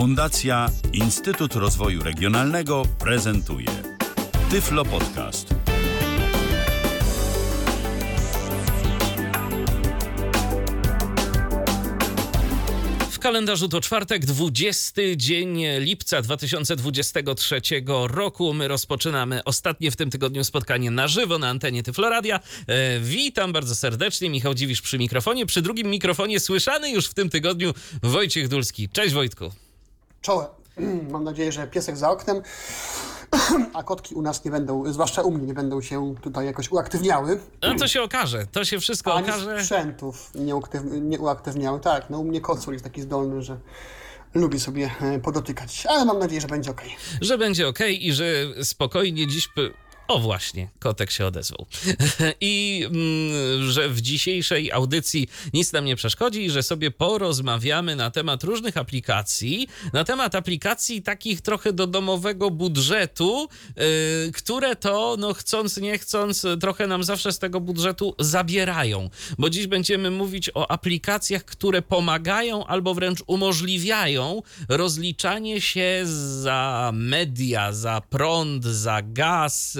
Fundacja Instytut Rozwoju Regionalnego prezentuje Tyflo Podcast. W kalendarzu to czwartek, 20 dzień lipca 2023 roku. My rozpoczynamy ostatnie w tym tygodniu spotkanie na żywo na antenie Tyfloradia. E, witam bardzo serdecznie, Michał Dziwisz przy mikrofonie. Przy drugim mikrofonie słyszany już w tym tygodniu Wojciech Dulski. Cześć Wojtku. Czołem. Mam nadzieję, że piesek za oknem, a kotki u nas nie będą, zwłaszcza u mnie, nie będą się tutaj jakoś uaktywniały. No to się okaże, to się wszystko Ani okaże. sprzętów nie, uaktyw- nie uaktywniały. Tak, no u mnie kocur jest taki zdolny, że lubi sobie e, podotykać, ale mam nadzieję, że będzie ok. że będzie ok i że spokojnie dziś. p- O właśnie, kotek się odezwał. I mm, że w dzisiejszej audycji nic nam nie przeszkodzi że sobie porozmawiamy na temat różnych aplikacji, na temat aplikacji takich trochę do domowego budżetu, yy, które to, no chcąc, nie chcąc, trochę nam zawsze z tego budżetu zabierają. Bo dziś będziemy mówić o aplikacjach, które pomagają albo wręcz umożliwiają rozliczanie się za media, za prąd, za gaz.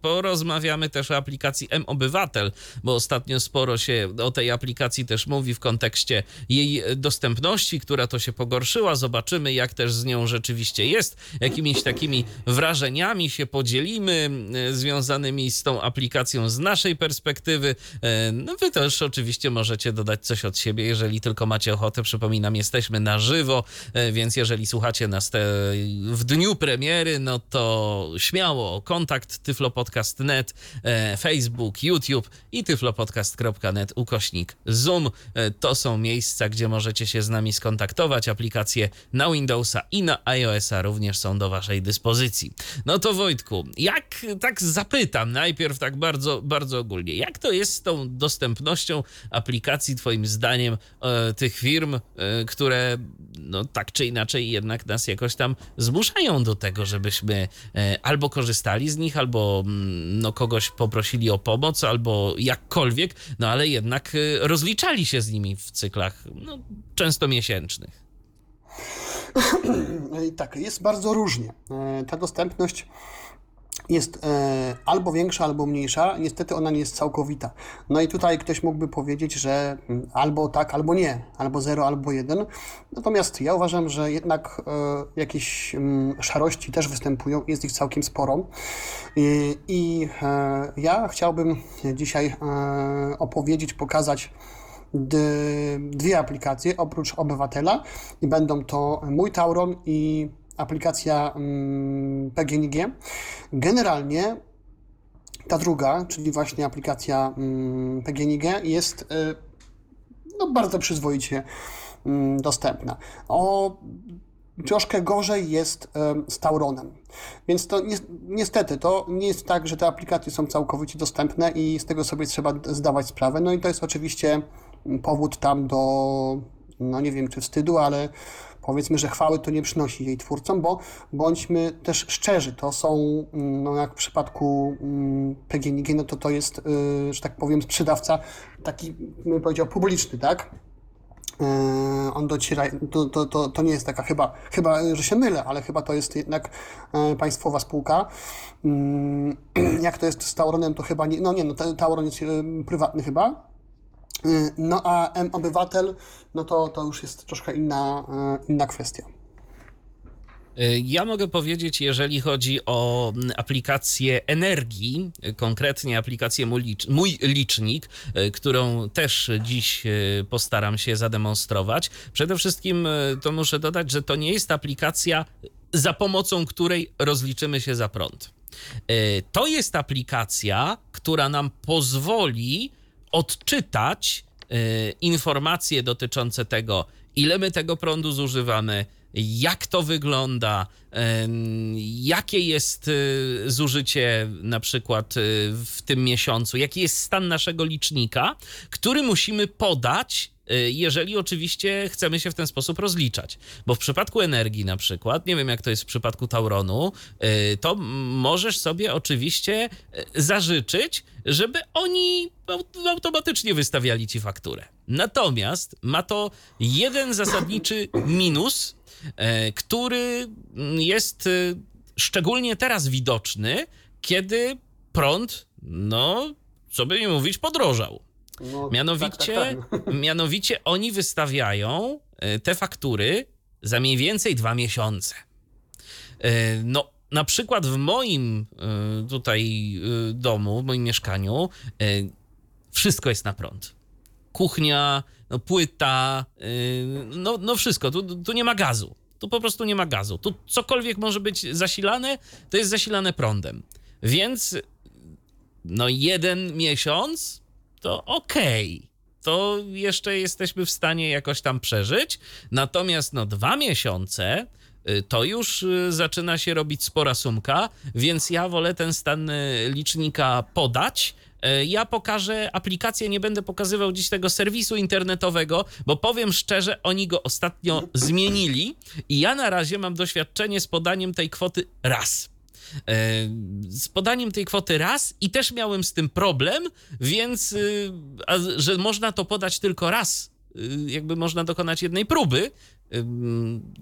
Porozmawiamy też o aplikacji M-Obywatel, bo ostatnio sporo się o tej aplikacji też mówi w kontekście jej dostępności, która to się pogorszyła. Zobaczymy, jak też z nią rzeczywiście jest, jakimiś takimi wrażeniami się podzielimy yy, związanymi z tą aplikacją z naszej perspektywy. Yy, No wy też oczywiście możecie dodać coś od siebie, jeżeli tylko macie ochotę. Przypominam, jesteśmy na żywo, yy, więc jeżeli słuchacie nas te, w dniu premiery, no to śmiało kontakt tyflopodcast.net, e, Facebook, YouTube i tyflopodcast.net ukośnik Zoom. E, To są miejsca, gdzie możecie się z nami skontaktować. Aplikacje na Windowsa i na iOS-a również są do waszej dyspozycji. No to Wojtku, jak tak zapytam najpierw tak bardzo, bardzo ogólnie, jak to jest z tą dostępnością aplikacji twoim zdaniem e, tych firm, które no tak czy inaczej jednak nas jakoś tam zmuszają do tego, żebyśmy albo korzystali z nich, albo mm, no kogoś poprosili o pomoc, albo jakkolwiek, no ale jednak e, rozliczali się z nimi w cyklach no, często miesięcznych. I tak, jest bardzo różnie. E, Ta dostępność jest e, albo większa, albo mniejsza. Niestety ona nie jest całkowita. No i tutaj ktoś mógłby powiedzieć, że mm, albo tak, albo nie, albo 0, albo 1. Natomiast ja uważam, że jednak e, jakieś mm, szarości też występują, jest ich całkiem sporo. I, i e, ja chciałbym dzisiaj e, opowiedzieć, pokazać dwie aplikacje oprócz obywatela i będą to mój Tauron i aplikacja mm, PGNiG. Generalnie ta druga, czyli właśnie aplikacja mm, PGNiG jest y, no, bardzo przyzwoicie mm, dostępna. O troszkę gorzej jest em, z Tauronem. Więc to ni- niestety to nie jest tak, że te aplikacje są całkowicie dostępne i z tego sobie trzeba zdawać sprawę. No i to jest oczywiście powód tam do, no nie wiem czy wstydu, ale powiedzmy, że chwały to nie przynosi jej twórcom, bo bądźmy też szczerzy, to są, mm, no jak w przypadku mm, PGNiG, no to to jest, y, że tak powiem, sprzedawca taki, bym powiedział, publiczny, tak? Yy, on dociera, to, to, to, to nie jest taka chyba, chyba, że się mylę, ale chyba to jest jednak e, państwowa spółka. Mm, Jak to jest z Tauronem, to chyba nie, no nie, no Tauron jest e, prywatny chyba. Yy, No a M-Obywatel, no to, to już jest troszkę inna, e, inna kwestia. Y, Ja mogę powiedzieć, jeżeli chodzi o mm, aplikację energii, y, konkretnie aplikację Mój, licz, mój licznik, y, którą też dziś y, postaram się zademonstrować. Przede wszystkim y, to muszę dodać, że to nie jest aplikacja, za pomocą której rozliczymy się za prąd. Y, To jest aplikacja, która nam pozwoli odczytać y, informacje dotyczące tego, ile my tego prądu zużywamy, jak to wygląda, jakie jest y, zużycie na przykład y, w tym miesiącu, jaki jest stan naszego licznika, który musimy podać jeżeli oczywiście chcemy się w ten sposób rozliczać. Bo w przypadku energii na przykład, nie wiem jak to jest w przypadku Tauronu, y, to możesz sobie oczywiście y, zażyczyć, żeby oni automatycznie wystawiali ci fakturę. Natomiast ma to jeden zasadniczy minus, który jest szczególnie teraz widoczny, kiedy prąd, no, co by nie mówić, podrożał. No, mianowicie, tak, tak, tak. mianowicie oni wystawiają e, te faktury za mniej więcej dwa miesiące. E, no, na przykład w moim e, tutaj domu, w moim mieszkaniu, wszystko jest na prąd. Kuchnia, no, płyta, no, no wszystko. Tu, tu nie ma gazu. Tu po prostu nie ma gazu. Tu cokolwiek może być zasilane, to jest zasilane prądem. Więc no jeden miesiąc to okej. Okay. To jeszcze jesteśmy w stanie jakoś tam przeżyć. Natomiast no dwa miesiące y, to już y, zaczyna się robić spora sumka, więc ja wolę ten stan y, licznika podać. Ja pokażę aplikację, nie będę pokazywał dziś tego serwisu internetowego, bo powiem szczerze, oni go ostatnio zmienili i ja na razie mam doświadczenie z podaniem tej kwoty raz. E, z podaniem tej kwoty raz i też miałem z tym problem, więc y, że można to podać tylko raz, y, jakby można dokonać jednej próby,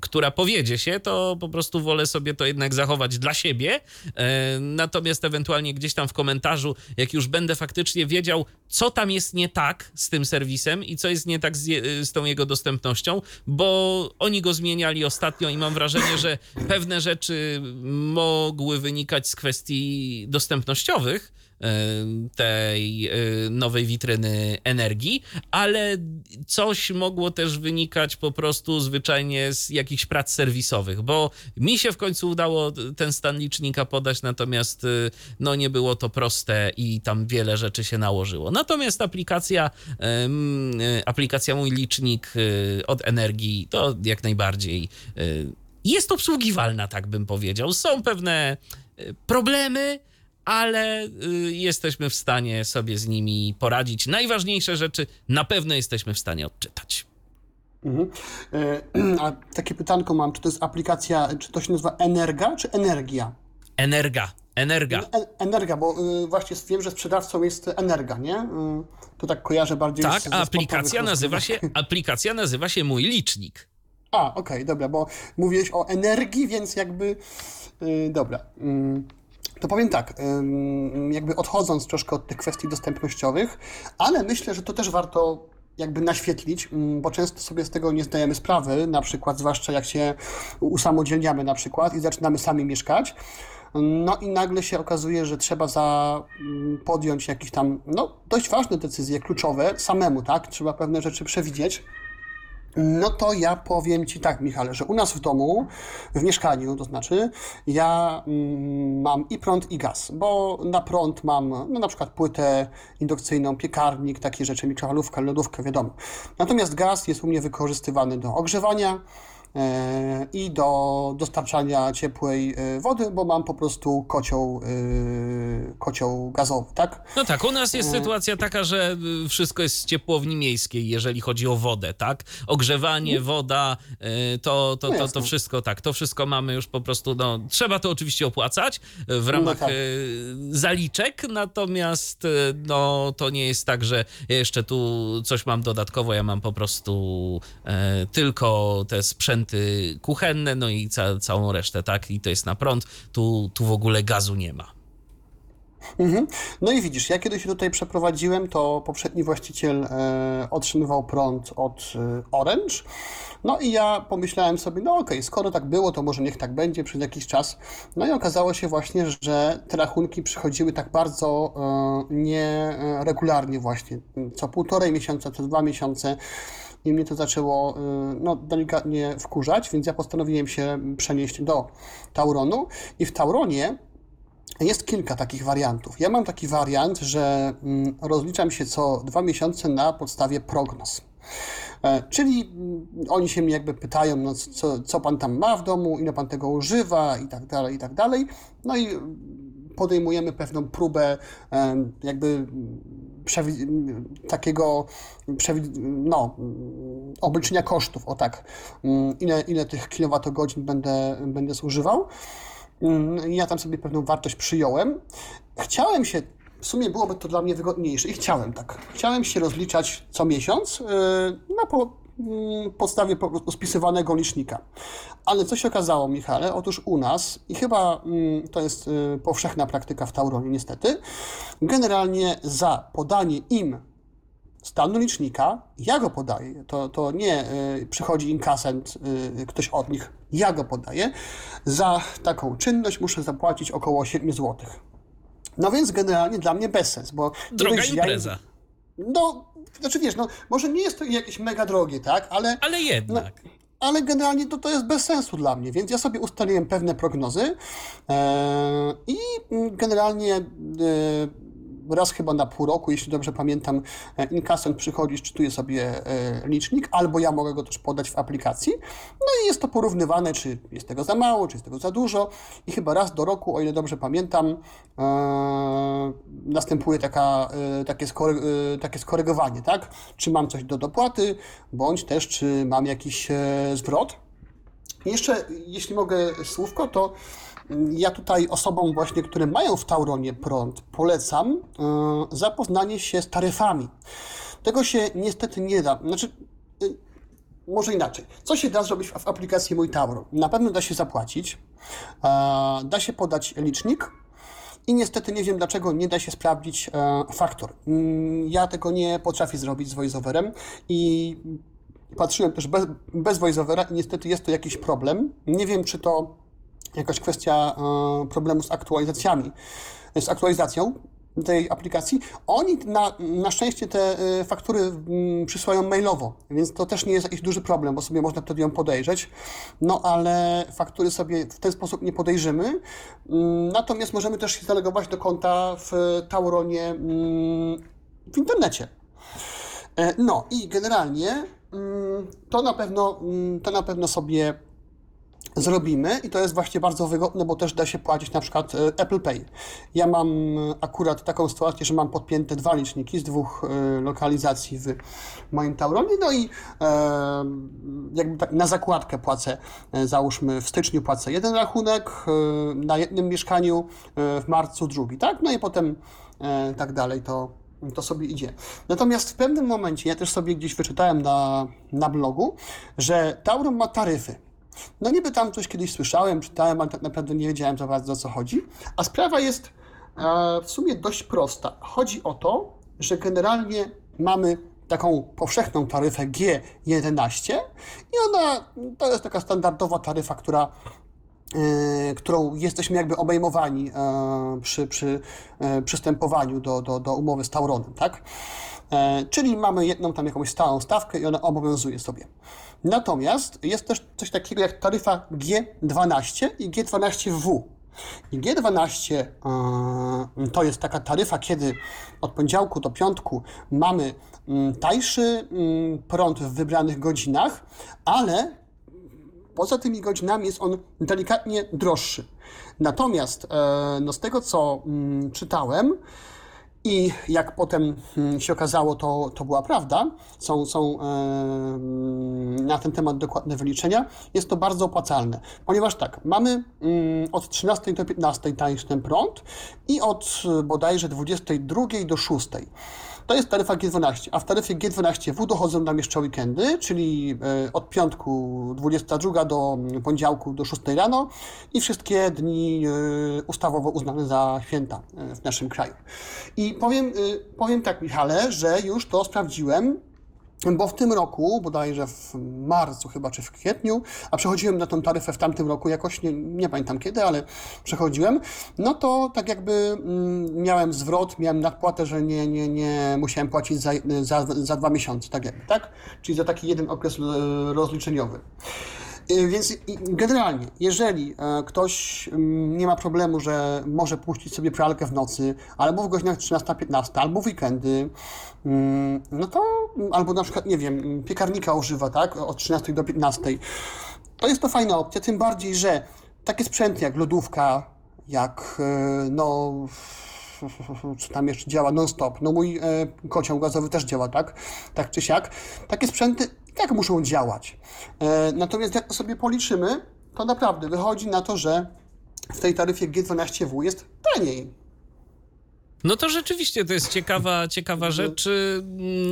która powiedzie się, to po prostu wolę sobie to jednak zachować dla siebie. E, natomiast ewentualnie gdzieś tam w komentarzu, jak już będę faktycznie wiedział, co tam jest nie tak z tym serwisem i co jest nie tak z, z tą jego dostępnością, bo oni go zmieniali ostatnio i mam wrażenie, że pewne rzeczy mogły wynikać z kwestii dostępnościowych tej nowej witryny energii, ale coś mogło też wynikać po prostu zwyczajnie z jakichś prac serwisowych, bo mi się w końcu udało ten stan licznika podać, natomiast y, no nie było to proste i tam wiele rzeczy się nałożyło. Natomiast aplikacja, y, aplikacja Mój Licznik y, od energii to jak najbardziej jest obsługiwalna, tak bym powiedział. Są pewne problemy, ale y, jesteśmy w stanie sobie z nimi poradzić. Najważniejsze rzeczy na pewno jesteśmy w stanie odczytać. Mhm. E, a takie pytanko mam, czy to jest aplikacja, czy to się nazywa Energa, czy Energia? Energa. Energa. E, Energa, bo y, właśnie wiem, że sprzedawcą jest Energa, nie? Y, to tak kojarzę bardziej tak, z Tak, aplikacja nazywa się aplikacja nazywa się Mój Licznik. A, okej, okay, dobra, bo mówiłeś o energii, więc jakby yy, dobra. Yy. To powiem tak, jakby odchodząc troszkę od tych kwestii dostępnościowych, ale myślę, że to też warto jakby naświetlić, bo często sobie z tego nie zdajemy sprawy, na przykład zwłaszcza jak się usamodzielniamy na przykład i zaczynamy sami mieszkać, no i nagle się okazuje, że trzeba za, podjąć jakieś tam, no dość ważne decyzje, kluczowe samemu, tak? Trzeba pewne rzeczy przewidzieć. No to ja powiem Ci tak, Michale, że u nas w domu, w mieszkaniu, to znaczy, ja mm, mam i prąd, i gaz, bo na prąd mam no, na przykład płytę indukcyjną, piekarnik, takie rzeczy, mikrofalówkę, lodówkę, wiadomo. Natomiast gaz jest u mnie wykorzystywany do ogrzewania, i do dostarczania ciepłej e, wody, bo mam po prostu kocioł, e, kocioł gazowy, tak? No tak, u nas jest sytuacja taka, że wszystko jest z ciepłowni miejskiej, jeżeli chodzi o wodę, tak? Ogrzewanie, mhm. woda, to, to, to, to wszystko tak, to wszystko mamy już po prostu, no, trzeba to oczywiście opłacać w ramach no tak. zaliczek, natomiast no, to nie jest tak, że jeszcze tu coś mam dodatkowo, ja mam po prostu tylko te sprzęty kuchenne, no i ca całą resztę, tak? I to jest na prąd, tu, tu w ogóle gazu nie ma. Mhm. No i widzisz, ja kiedy się tutaj przeprowadziłem, to poprzedni właściciel e, otrzymywał prąd od e, Orange. No i ja pomyślałem sobie, no okej, okay, skoro tak było, to może niech tak będzie przez jakiś czas. No i okazało się właśnie, że te rachunki przychodziły tak bardzo e, nieregularnie właśnie, co półtorej miesiąca, co dwa miesiące i mnie to zaczęło y, no, delikatnie wkurzać, więc ja postanowiłem się przenieść do Tauronu i w Tauronie jest kilka takich wariantów. Ja mam taki wariant, że mm, rozliczam się co dwa miesiące na podstawie prognoz. E, czyli mm, oni się mnie jakby pytają, no co, co pan tam ma w domu, ile pan tego używa i tak dalej, i tak dalej. No i podejmujemy pewną próbę jakby przewi- takiego przewi- no, obliczenia kosztów, o tak, mm, ile, ile tych kilowatogodzin będę, będę zużywał. Mm, Ja tam sobie pewną wartość przyjąłem. Chciałem się, w sumie byłoby to dla mnie wygodniejsze i chciałem tak. Chciałem się rozliczać co miesiąc yy, na po, podstawie po prostu spisywanego licznika. Ale co się okazało, Michale? Otóż u nas, i chyba mm, to jest y, powszechna praktyka w Tauronie niestety, generalnie za podanie im stanu licznika, ja go podaję. To, to nie y, przychodzi inkasent, y, ktoś od nich, ja go podaję. Za taką czynność muszę zapłacić około 7 zł. No więc generalnie dla mnie bezsens, bo... nie Droga że ja- impreza. No, znaczy wiesz, no, może nie jest to jakieś mega drogie, tak, ale... Ale jednak. Ale generalnie to, to jest bez sensu dla mnie, więc ja sobie ustaliłem pewne prognozy e, i mm, generalnie e, raz chyba na pół roku, jeśli dobrze pamiętam, e, inkasent przychodzi, szczytuje sobie e, licznik, albo ja mogę go też podać w aplikacji. No i jest to porównywane, czy jest tego za mało, czy jest tego za dużo. I chyba raz do roku, o ile dobrze pamiętam, e, następuje taka, takie, skory, e, takie skorygowanie, tak? Czy mam coś do dopłaty, bądź też czy mam jakiś zwrot. Jeszcze, jeśli mogę słówko, to ja tutaj osobom właśnie, które mają w Tauronie prąd, polecam e, zapoznanie się z taryfami. Tego się niestety nie da. Znaczy, y, może inaczej. Co się da zrobić w aplikacji Mój Tauron? Na pewno da się zapłacić, e, da się podać licznik i niestety nie wiem dlaczego nie da się sprawdzić e, faktor. Mm, Ja tego nie potrafię zrobić z voiceoverem i patrzyłem też bez, bez voiceovera i niestety jest to jakiś problem. Nie wiem, czy to jakaś kwestia e, problemu z aktualizacjami, z aktualizacją tej aplikacji. Oni na, na szczęście te e, faktury mm, przysyłają mailowo, więc to też nie jest jakiś duży problem, bo sobie można wtedy ją podejrzeć. No ale faktury sobie w ten sposób nie podejrzymy. Mm, Natomiast możemy też się zalogować do konta w Tauronie mm, w internecie. E, No i generalnie to na pewno, to na pewno sobie zrobimy i to jest właśnie bardzo wygodne, bo też da się płacić na przykład e, Apple Pay. Ja mam e, akurat taką sytuację, że mam podpięte dwa liczniki z dwóch e, lokalizacji w moim Tauronie, no i jakby tak na zakładkę płacę, załóżmy w styczniu płacę jeden rachunek, na jednym mieszkaniu w marcu drugi, tak? No i potem tak dalej to to sobie idzie. Natomiast w pewnym momencie, ja też sobie gdzieś wyczytałem na, na blogu, że Tauron ma taryfy. No niby tam coś kiedyś słyszałem, czytałem, ale tak naprawdę nie wiedziałem za bardzo o co chodzi. A sprawa jest e, w sumie dość prosta. Chodzi o to, że generalnie mamy taką powszechną taryfę G11 i ona to jest taka standardowa taryfa, która e, którą jesteśmy jakby obejmowani e, przy, przy przystępowaniu do, do, do umowy z Tauronem, tak? Czyli mamy jedną tam jakąś stałą stawkę i ona obowiązuje sobie. Natomiast jest też coś takiego jak taryfa G12 i G12W. I G12 e, to jest taka taryfa, kiedy od poniedziałku do piątku mamy mm, tańszy mm, prąd w wybranych godzinach, ale poza tymi godzinami jest on delikatnie droższy. Natomiast e, no z tego, co mm, czytałem i jak potem mm, się okazało, to, to była prawda, są, są na ten temat dokładne wyliczenia, jest to bardzo opłacalne. Ponieważ tak, mamy mm, od 13 do 15 tańszy ten prąd i od bodajże 22 do 6. To jest taryfa G12, a w taryfie G12W dochodzą nam jeszcze weekendy, czyli e, od piątku 22 do poniedziałku do 6 rano i wszystkie dni e, ustawowo uznane za święta e, w naszym kraju. I powiem, powiem tak, Michale, że już to sprawdziłem. Bo w tym roku, bodajże w marcu chyba, czy w kwietniu, a przechodziłem na tą taryfę w tamtym roku jakoś, nie, nie pamiętam kiedy, ale przechodziłem, no to tak jakby mm, miałem zwrot, miałem nadpłatę, że nie, nie, nie musiałem płacić za, za, za dwa miesiące, tak jakby, tak? Czyli za taki jeden okres e, rozliczeniowy. Y, Więc generalnie, jeżeli e, ktoś mm, nie ma problemu, że może puścić sobie pralkę w nocy, albo w godzinach 13-15, albo w weekendy, mm, no to albo na przykład, nie wiem, piekarnika używa, tak, od 13 do 15, to jest to fajna opcja, tym bardziej, że takie sprzęty jak lodówka, jak e, no co tam jeszcze działa non-stop. No mój e, kocioł gazowy też działa, tak? Tak czy siak. Takie sprzęty jak muszą działać. E, natomiast jak sobie policzymy, to naprawdę wychodzi na to, że w tej taryfie G12W jest taniej. No to rzeczywiście to jest ciekawa, ciekawa rzecz.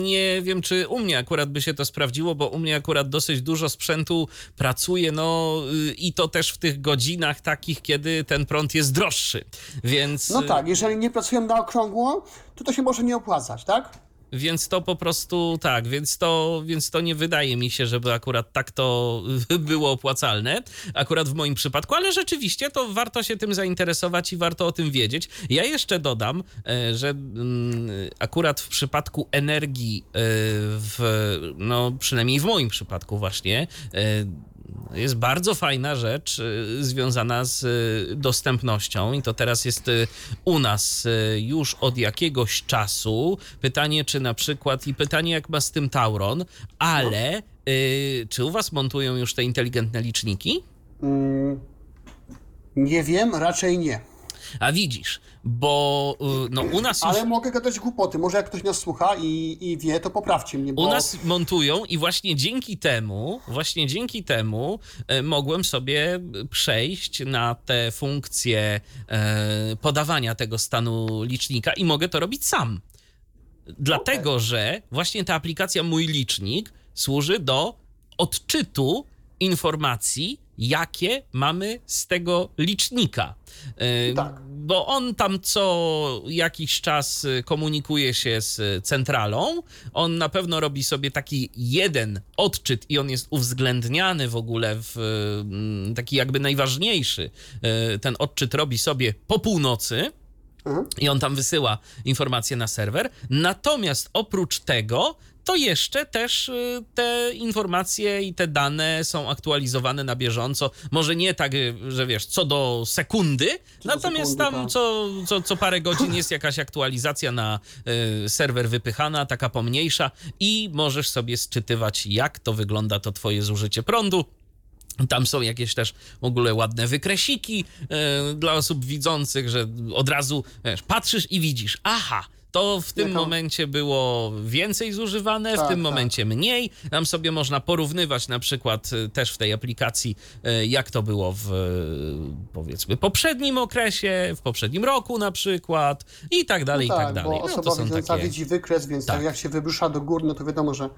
Nie wiem, czy u mnie akurat by się to sprawdziło, bo u mnie akurat dosyć dużo sprzętu pracuje, no i to też w tych godzinach takich, kiedy ten prąd jest droższy, więc... No tak, jeżeli nie pracują na okrągło, to to się może nie opłacać, tak? Więc to po prostu tak, więc to, więc to nie wydaje mi się, żeby akurat tak to było opłacalne, akurat w moim przypadku, ale rzeczywiście to warto się tym zainteresować i warto o tym wiedzieć. Ja jeszcze dodam, e, że mm, akurat w przypadku energii, e, w, no przynajmniej w moim przypadku właśnie, e, jest bardzo fajna rzecz y, związana z y, dostępnością i to teraz jest y, u nas już od jakiegoś czasu. Pytanie, czy na przykład i pytanie, jak ma z tym Tauron, ale czy u was montują już te inteligentne liczniki? Mm, nie wiem, raczej nie. A widzisz, bo y, no, u nas już... Ale mogę gadać głupoty. Może jak ktoś nas słucha i, i wie, to poprawcie mnie. Bo... U nas montują i właśnie dzięki temu, właśnie dzięki temu e, mogłem sobie przejść na te funkcje e, podawania tego stanu licznika i mogę to robić sam. Dlatego, okay. że właśnie ta aplikacja Mój Licznik służy do odczytu informacji, jakie mamy z tego licznika. Tak. Bo on tam co jakiś czas y, komunikuje się z centralą. On na pewno robi sobie taki jeden odczyt i on jest uwzględniany w ogóle w taki jakby najważniejszy. Y, ten odczyt robi sobie po północy. Mhm. I on tam wysyła informacje na serwer. Natomiast oprócz tego to jeszcze też y, te informacje i te dane są aktualizowane na bieżąco. Może nie tak, y, że wiesz, co do sekundy, co natomiast sekundy, tam tak. co, co, co parę godzin jest jakaś aktualizacja na y, serwer wypychana, taka pomniejsza i możesz sobie sczytywać, jak to wygląda to twoje zużycie prądu. Tam są jakieś też w ogóle ładne wykresiki dla osób widzących, że od razu wiesz, patrzysz i widzisz, aha, to w tym momencie było więcej zużywane, tak, w tym tak. momencie mniej. Tam sobie można porównywać na przykład y, też w tej aplikacji, y, jak to było w y, powiedzmy poprzednim okresie, w poprzednim roku na przykład i tak dalej, no tak, i tak, dalej. Bo osoba no, takie... widzi wykres, więc tak. jak się wybrusza do góry, no to wiadomo, że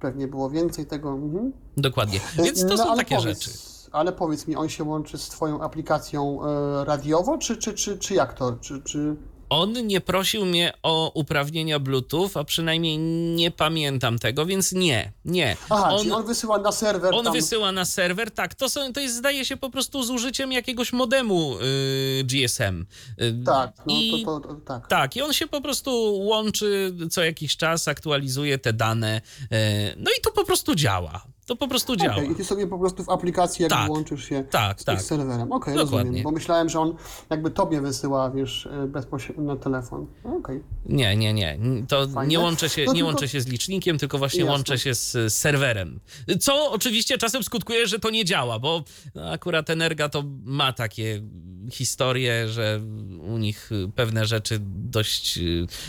pewnie było więcej tego. Mhm. Dokładnie. Więc to no, są takie powiedz, rzeczy. Ale powiedz mi, on się łączy z twoją aplikacją e, radiowo, czy, czy, czy, czy jak to? Czy, czy... On nie prosił mnie o uprawnienia Bluetooth, a przynajmniej nie pamiętam tego, więc nie, nie. Aha, on, on wysyła na serwer. On tam... wysyła na serwer, tak. To, są, to jest, zdaje się, po prostu z użyciem jakiegoś modemu yy, GSM. Yy, tak, no I, to, to, tak. Tak, i on się po prostu łączy co jakiś czas, aktualizuje te dane. Yy, no i to po prostu działa. To po prostu działa. Okay, I ty sobie po prostu w aplikacji jak tak, łączysz się tak, z tak. serwerem. Okej, okay, rozumiem. Bo myślałem, że on jakby tobie wysyła, wiesz, e, bezpośrednio na telefon. Okay. Nie, nie, nie. To nie łączę się, no nie tylko... łączę się z licznikiem, tylko właśnie Jasne. łączę się z serwerem. Co oczywiście czasem skutkuje, że to nie działa, bo akurat Energa to ma takie historie, że u nich pewne rzeczy dość...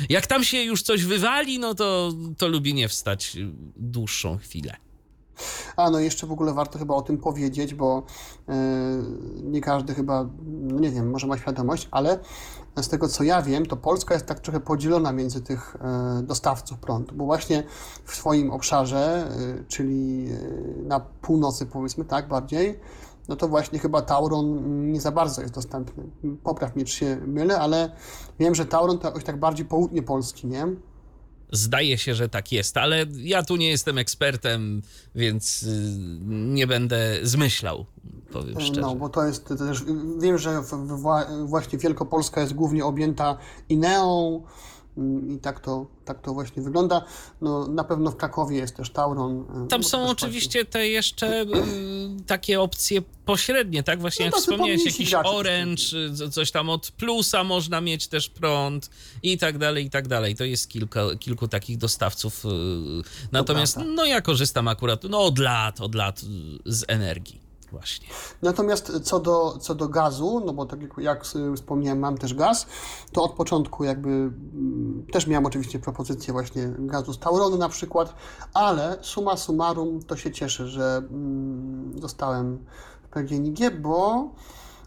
Jak tam się już coś wywali, no to, to lubi nie wstać dłuższą chwilę. A no jeszcze w ogóle warto chyba o tym powiedzieć, bo yy, nie każdy chyba, no nie wiem, może ma świadomość, ale z tego co ja wiem, to Polska jest tak trochę podzielona między tych yy, dostawców prądu, bo właśnie w swoim obszarze, yy, czyli na północy powiedzmy tak bardziej, no to właśnie chyba Tauron nie za bardzo jest dostępny. Popraw mnie, czy się mylę, ale wiem, że Tauron to jakoś tak bardziej południe Polski, nie? Zdaje się, że tak jest, ale ja tu nie jestem ekspertem, więc y, nie będę zmyślał, powiem szczerze. No, bo to jest też, wiem, że właśnie Wielkopolska jest głównie objęta INEą, I tak to, tak to właśnie wygląda. No, na pewno w Krakowie jest też Tauron. E, Tam są oczywiście te jeszcze y, takie opcje pośrednie, tak? Właśnie no, jak wspomniałeś, jakiś Orange, coś tam od Plusa można mieć też prąd i tak dalej, i tak dalej. To jest kilka, kilku takich dostawców. Natomiast no ja korzystam akurat no, od lat, od lat z energii właśnie. Natomiast co do, co do gazu, no bo tak jak, jak wspomniałem, mam też gaz, to od początku jakby mm, też miałem oczywiście propozycję właśnie gazu z Tauronu na przykład, ale summa summarum to się cieszę, że mm, dostałem PGNiG, bo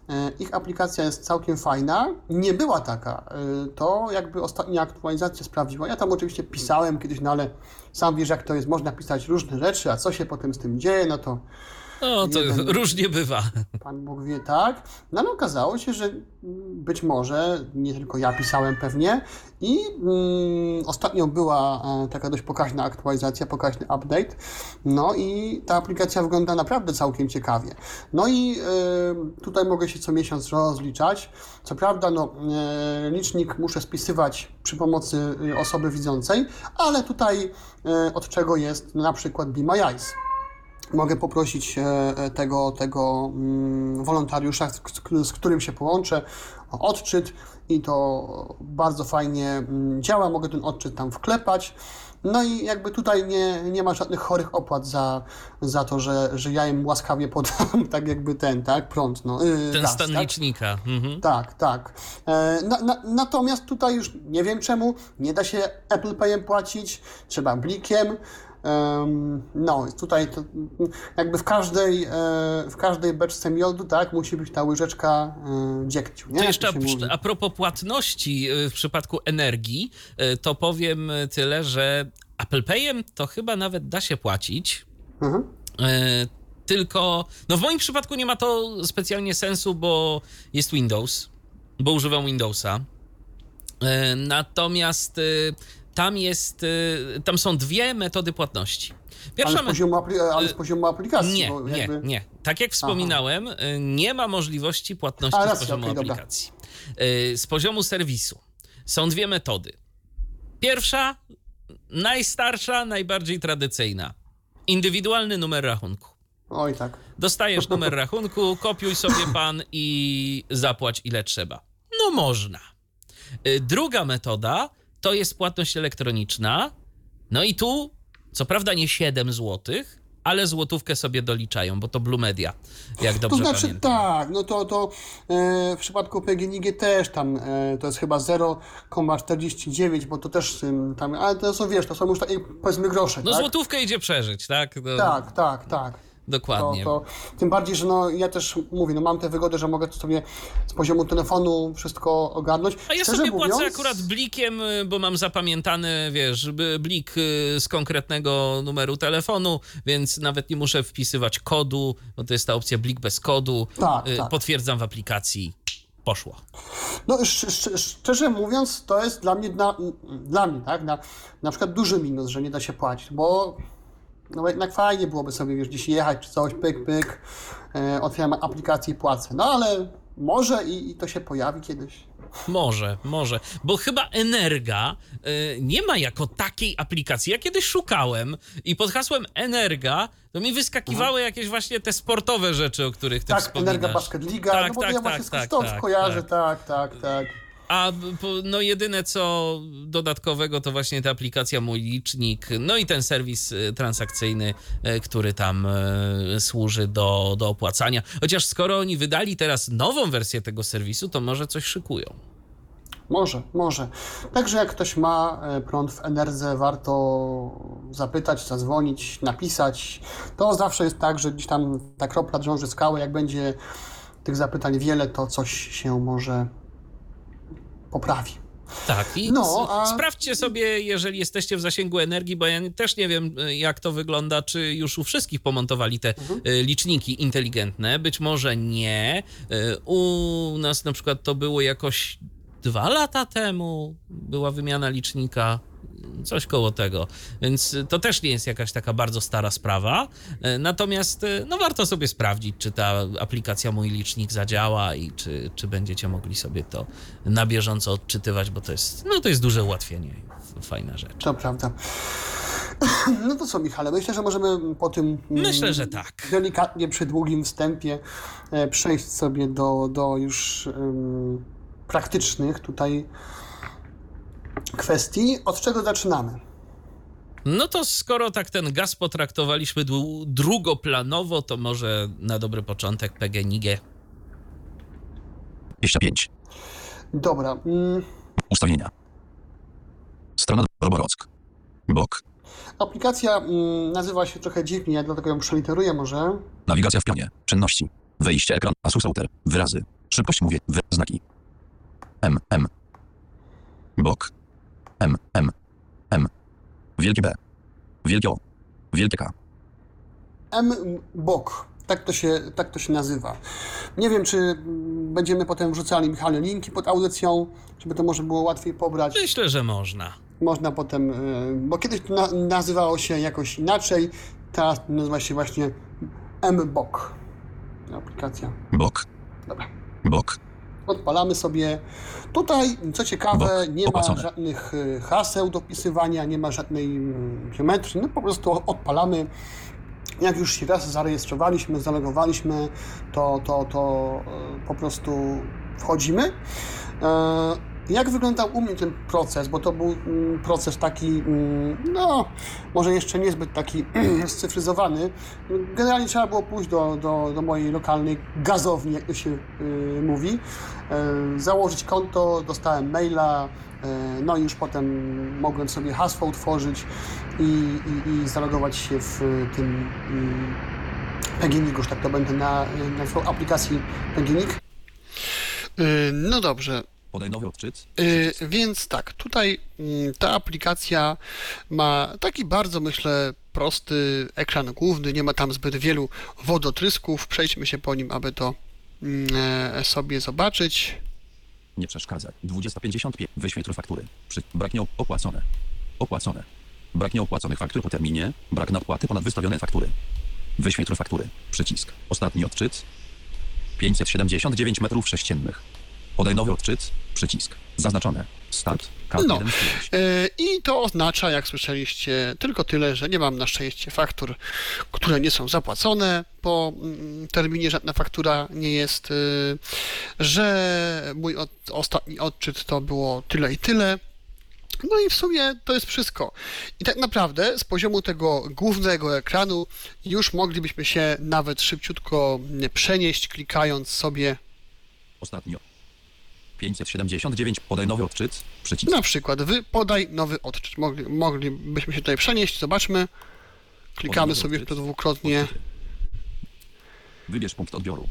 e, ich aplikacja jest całkiem fajna. Nie była taka. E, To jakby ostatnia aktualizacja sprawdziła. Ja tam oczywiście pisałem kiedyś, no ale sam wiesz, jak to jest. Można pisać różne rzeczy, a co się potem z tym dzieje, no to No to Jeden- różnie bywa. Pan Bóg wie tak. No ale okazało się, że być może nie tylko ja pisałem pewnie i mm, ostatnio była e, taka dość pokaźna aktualizacja, pokaźny update. No i ta aplikacja wygląda naprawdę całkiem ciekawie. No i e, tutaj mogę się co miesiąc rozliczać. Co prawda, no, e, licznik muszę spisywać przy pomocy osoby widzącej, ale tutaj e, od czego jest na przykład Be My Eyes mogę poprosić e, e, tego, tego mm, wolontariusza, z, którym się połączę, o odczyt i to bardzo fajnie mm, działa. Mogę ten odczyt tam wklepać. No i jakby tutaj nie, nie ma żadnych chorych opłat za, za to, że, że ja im łaskawie podam tak jakby ten, tak, prąd, no, yy, Ten gaz, stan tak? licznika. Mhm. Tak, tak. E, Na, na, natomiast tutaj już nie wiem czemu, nie da się Apple Payem płacić, trzeba blikiem. No, tutaj to, jakby w każdej, e, w każdej beczce miodu, tak, musi być ta łyżeczka e, dziegciu, nie? To jeszcze a, a propos płatności y, w przypadku energii, to powiem tyle, że Apple Payem to chyba nawet da się płacić. Mhm. E, Tylko, no w moim przypadku nie ma to specjalnie sensu, bo jest Windows, bo używam Windowsa. E, Natomiast tam jest, y, tam są dwie metody płatności. Ale Pierwsza z, poziomu, apli- ale z poziomu aplikacji. nie, bo nie, jakby... nie. Tak jak wspominałem, y, nie ma możliwości płatności A, z poziomu dobra. aplikacji. Y, Z poziomu serwisu są dwie metody. Pierwsza, najstarsza, najbardziej tradycyjna. Indywidualny numer rachunku. Oj tak. Dostajesz numer rachunku, kopiuj sobie pan i zapłać ile trzeba. No można. Y, Druga metoda to jest płatność elektroniczna. No i tu, co prawda nie 7 zł, ale złotówkę sobie doliczają, bo to Blue Media, jak To dobrze znaczy pamiętam. tak, no to, to e, w przypadku PGNiG też tam e, to jest chyba 0,49, bo to też tam, ale to są wiesz, to są już takie powiedzmy grosze, No tak? złotówkę idzie przeżyć, tak? No, Tak, tak, tak. To, Dokładnie. to, tym bardziej, że no, ja też mówię, no mam tę wygodę, że mogę to sobie z poziomu telefonu wszystko ogarnąć. A ja Szczerze sobie mówiąc, płacę akurat blikiem, bo mam zapamiętany, wiesz, blik y, z konkretnego numeru telefonu, więc nawet nie muszę wpisywać kodu, bo to jest ta opcja blik bez kodu. Tak, Y, tak. Potwierdzam w aplikacji. Poszło. No sz, sz, szczerze mówiąc, to jest dla mnie, na, dla mnie, tak, na, na przykład duży minus, że nie da się płacić, bo no jednak fajnie byłoby sobie, wiesz, gdzieś jechać czy coś, pyk, pyk, e, otwieram aplikację i płacę. No ale może i, i to się pojawi kiedyś. Może, może. Bo chyba Energa y, nie ma jako takiej aplikacji. Ja kiedyś szukałem i pod hasłem Energa to mi wyskakiwały jakieś właśnie te sportowe rzeczy, o których ty tak, wspominasz. Energa Basket Liga, Tak, no bo tak, ja tak, właśnie tak, stąd tak, kojarzę, tak. tak, tak, tak. A no jedyne co dodatkowego to właśnie ta aplikacja Mój Licznik, no i ten serwis y, transakcyjny, y, który tam y, służy do, do opłacania. Chociaż skoro oni wydali teraz nową wersję tego serwisu, to może coś szykują. Może, może. Także jak ktoś ma e, prąd w Enerdze, warto zapytać, zadzwonić, napisać. To zawsze jest tak, że gdzieś tam ta kropla drąży skałę. Jak będzie tych zapytań wiele, to coś się może poprawi. Tak, i No, a- sprawdźcie sobie, jeżeli jesteście w zasięgu energii, bo ja też nie wiem, y, jak to wygląda, czy już u wszystkich pomontowali te y, liczniki inteligentne. Być może nie. Y, U nas na przykład to było jakoś dwa lata temu, była wymiana licznika. Coś koło tego. Więc y, to też nie jest jakaś taka bardzo stara sprawa. Y, Natomiast y, no warto sobie sprawdzić, czy ta aplikacja Mój Licznik zadziała i czy, czy będziecie mogli sobie to na bieżąco odczytywać, bo to jest, no to jest duże ułatwienie. Fajna rzecz. To prawda. No to co, Michale, myślę, że możemy po tym mm, Myślę, że tak. delikatnie przydługim wstępie e, przejść sobie do, do już em, praktycznych tutaj kwestii. Od czego zaczynamy? No to skoro tak ten gaz potraktowaliśmy dru- drugoplanowo, to może na dobry początek PGNiG. 25. Dobra. Mm, Ustawienia. Strona Roborock. Bok. aplikacja mm, nazywa się trochę dziwnie, dlatego ją przeliteruję może. Nawigacja w pionie. Czynności. Wejście ekran. Asus Router. Wyrazy. Szybkość mówię. Wy. Znaki. M. M. Bok. M. M. M. Wielkie B. Wielkie O. Wielkie K. M-Bok. Tak to, się, tak to się nazywa. Nie wiem, czy będziemy potem wrzucali, Michale, linki pod audycją, żeby to może było łatwiej pobrać. Myślę, że można. Można potem, y, bo kiedyś to na, nazywało się jakoś inaczej, teraz nazywa się właśnie M-Bok. Aplikacja. Bok. Dobra. Bok. Odpalamy sobie. Tutaj, co ciekawe, nie ma żadnych y, haseł do wpisywania, nie ma żadnej mm, geometrii. No po prostu odpalamy. Jak już się raz zarejestrowaliśmy, zalogowaliśmy, to, to, to y, po prostu wchodzimy. Jak wyglądał u mnie ten proces? Bo to był mm, proces taki, mm, no, może jeszcze niezbyt taki scyfryzowany. Generalnie trzeba było pójść do, do, do mojej lokalnej gazowni, jak to się y, mówi, e, założyć konto, dostałem maila, e, no i już potem mogłem sobie hasło utworzyć i, i, i zalogować się w y, tym mm, PGNiG, już tak to będę na, na aplikacji PGNiG. No dobrze, Podaj nowy odczyt. Y, więc tak, tutaj mm, ta aplikacja ma taki bardzo, myślę, prosty ekran główny, nie ma tam zbyt wielu wodotrysków. Przejdźmy się po nim, aby to e, sobie zobaczyć. Nie przeszkadzaj. 2055. Wyświetl faktury. Przy... Brak opłacone. Opłacone. Brak nieopłaconych faktur po terminie. Brak nadpłaty ponad wystawione faktury. Wyświetl faktury. Przycisk. Ostatni odczyt. 579 metrów sześciennych. Podaj nowy odczyt. Przycisk. Zaznaczone. Start. K1 No. z 5. Y, I to oznacza, jak słyszeliście, tylko tyle, że nie mam na szczęście faktur, które nie są zapłacone po mm, terminie, żadna faktura nie jest, y, że mój od, ostatni odczyt to było tyle i tyle. No i w sumie to jest wszystko. I tak naprawdę z poziomu tego głównego ekranu już moglibyśmy się nawet szybciutko mm, przenieść, klikając sobie Ostatni. 579. Podaj nowy odczyt. Przycisk. na przykład wy podaj nowy odczyt. Mogli, moglibyśmy się tutaj przenieść, zobaczmy. Klikamy sobie to dwukrotnie. Wybierz punkt odbioru.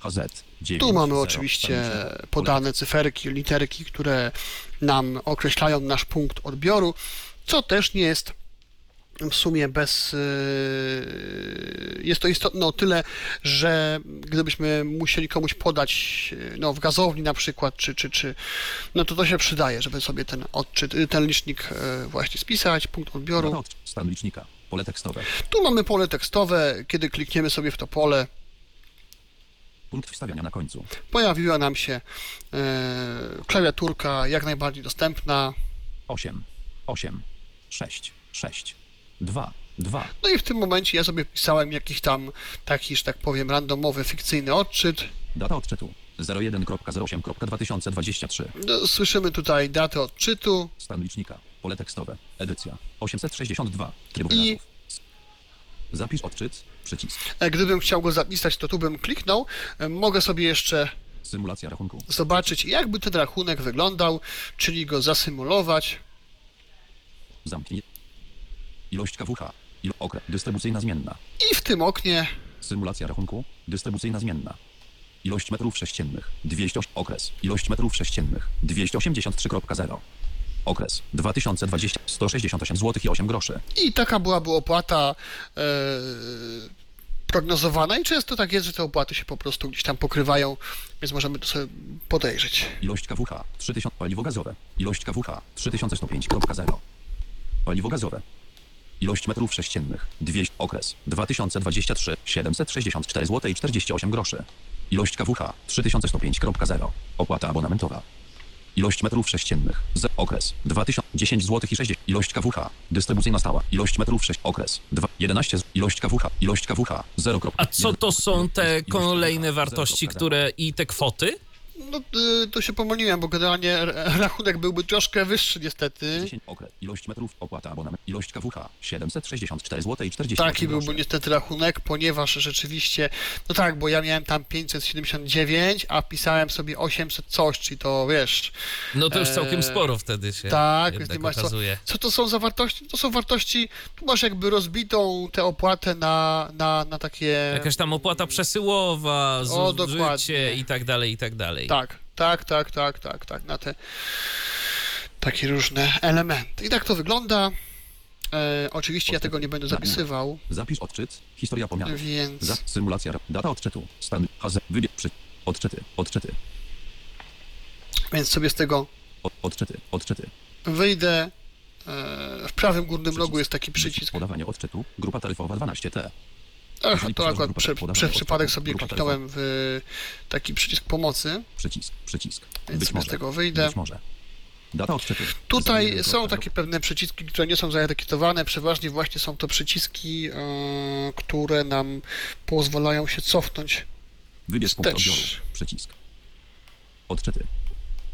HZ. 9, Tu mamy 0, oczywiście podane cyferki, literki, które nam określają nasz punkt odbioru, co też nie jest w sumie bez. yy, Jest to istotne o tyle, że gdybyśmy musieli komuś podać yy, no, w gazowni na przykład, czy, czy, czy, no to to się przydaje, żeby sobie ten odczyt, yy, ten licznik właśnie spisać, punkt odbioru. Od- Stan licznika. Pole tekstowe. Tu mamy pole tekstowe, kiedy klikniemy sobie w to pole, Punkt wstawiania na końcu. pojawiła nam się klawiaturka jak najbardziej dostępna. 8, 8, 6, 6, 2, 2. No i w tym momencie ja sobie pisałem jakiś tam taki, że tak powiem, randomowy, fikcyjny odczyt. Data odczytu 01.08.2023. No, Słyszymy tutaj datę odczytu Stan licznika. Pole tekstowe. Edycja 862. Tryb I-. Zapisz odczyt. Przycisk. E, Gdybym chciał go zapisać, to tu bym kliknął. E, Mogę sobie jeszcze Symulacja rachunku. zobaczyć, jakby ten rachunek wyglądał, czyli go zasymulować. Zamknij. Ilość KWH. Il okres. Dystrybucyjna zmienna. I w tym oknie Symulacja rachunku. Dystrybucyjna zmienna. Ilość metrów sześciennych. 200. Okres. Ilość metrów sześciennych. 283.0. Okres. 2020. 168 zł i 8 groszy. I taka byłaby opłata e, prognozowana i często tak jest, że te opłaty się po prostu gdzieś tam pokrywają, więc możemy to sobie podejrzeć. Ilość KWH 3000 paliwo gazowe. Ilość KWH 3105.0. Paliwo gazowe. Ilość metrów sześciennych 200 okres 2023 764 zł i 48 groszy. Ilość KWH 3105.0. Opłata abonamentowa. Ilość metrów sześciennych z okres 2010 zł i 60. Ilość KWH dystrybucyjna stała. Ilość metrów 6 okres 2 11 z- ilość KWH ilość KWH 0. A co to są te kolejne 0.0. wartości, które i te kwoty? No y, to się pomyliłem, bo generalnie rachunek byłby troszkę wyższy niestety. 10 okres. Ilość metrów, opłata abonament. Ilość KWH 764 zł i 40 Taki byłby niestety rachunek, ponieważ rzeczywiście, no tak, bo ja miałem tam 579, a wpisałem sobie 800 coś, czyli to wiesz, No to już całkiem Eee, sporo wtedy się tak, nie masz co, co to są za wartości? To są wartości, tu masz jakby rozbitą tę opłatę na, na, na takie... Jakaś tam opłata przesyłowa, O, zużycie dokładnie. i tak dalej, i tak dalej. Tak, tak, tak, tak, tak, tak, na te takie różne elementy. I tak to wygląda. E, oczywiście ja tego nie będę zapisywał, Zapisz odczyt. Historia pomiarów. więc Za symulacja. Data odczytu. Stan. HZ. Wybierz. Przy. Odczyty. Odczyty. więc sobie z tego Od, odczyty. Odczyty. wyjdę. E, w prawym górnym Przycisk. rogu jest taki przycisk. Podawanie odczytu. Grupa taryfowa 12T. Jeżeli to akurat prze, przez przypadek sobie kliknąłem w taki przycisk pomocy, Przycisk. Przycisk. więc z tego wyjdę. Być może. Data odczytu. Tutaj są takie pewne przyciski, które nie są zaetykietowane. Przeważnie właśnie są to przyciski, e, które nam pozwalają się cofnąć. Wybierz punkt odbioru. Przycisk. Odczyty.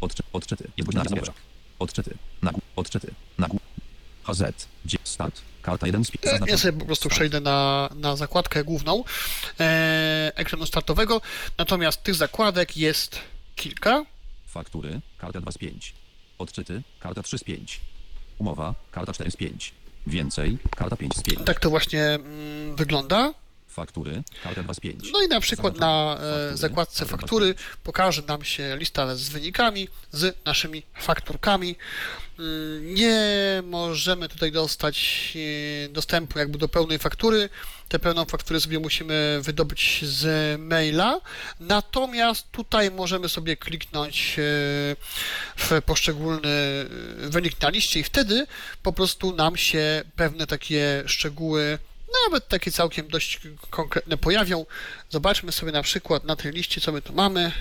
Odczy, odczyty. Godzina zamierzak. Odczyty. Nagł. Odczyty. Nagł. HZ. Dzie- Start. Karta 1 z 5. E, Ja sobie po prostu przejdę na, na zakładkę główną e, ekranu startowego. Natomiast tych zakładek jest kilka. Faktury. Karta 2 z 5. Odczyty. Karta 3 z 5. Umowa. Karta 4 z 5. Więcej. Karta 5 z 5. Tak to właśnie mm, wygląda. Faktury. Karta 2 z 5. No i na przykład na e, Faktury, zakładce faktury 2 z 5. pokaże nam się lista z wynikami, z naszymi fakturkami. Mm, Nie możemy tutaj dostać e, dostępu jakby do pełnej faktury. Tę pełną fakturę sobie musimy wydobyć z maila. Natomiast tutaj możemy sobie kliknąć e, w poszczególny wynik na liście i wtedy po prostu nam się pewne takie szczegóły nawet takie całkiem dość konkretne pojawią. Zobaczmy sobie na przykład na tej liście, co my tu mamy.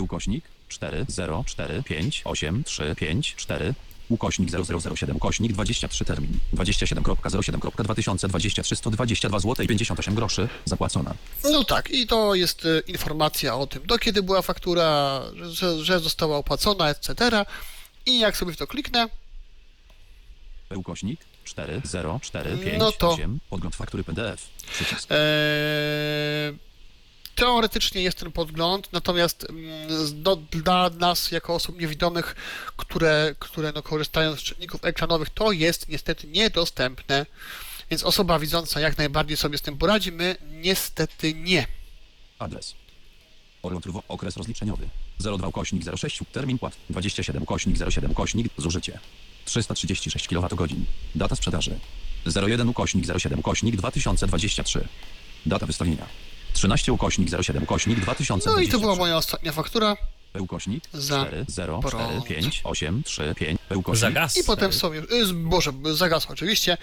Ukośnik 4 0 4 5 8 3 5 4 ukośnik 0007 ukośnik 23 termin 27.07.2023 122 zł i 58 groszy zapłacona. No tak, i to jest e, informacja o tym, do kiedy była faktura, że, że została opłacona, etc. I jak sobie w to kliknę, Ukośnik 4 0 4 5 No to- 8 podgląd faktury PDF przycisk e, teoretycznie jest ten podgląd, natomiast do, dla nas, jako osób niewidomych, które, które no, korzystają z czytników ekranowych, to jest niestety niedostępne. Więc osoba widząca jak najbardziej sobie z tym poradzi, my niestety nie. adres Orlotruwo okres rozliczeniowy 02 ukośnik 06 termin płat 27 ukośnik 07 ukośnik zużycie 336 kWh data sprzedaży 01 ukośnik 07 ukośnik 2023 data wystawienia 13 ukośnik 07 ukośnik 2023 No i to była moja ostatnia faktura. Ukośnik Za 4 0 4 prąd. 5 8 3 5 ukośnik Za gaz. I potem sobie, y, Boże, zagasł oczywiście,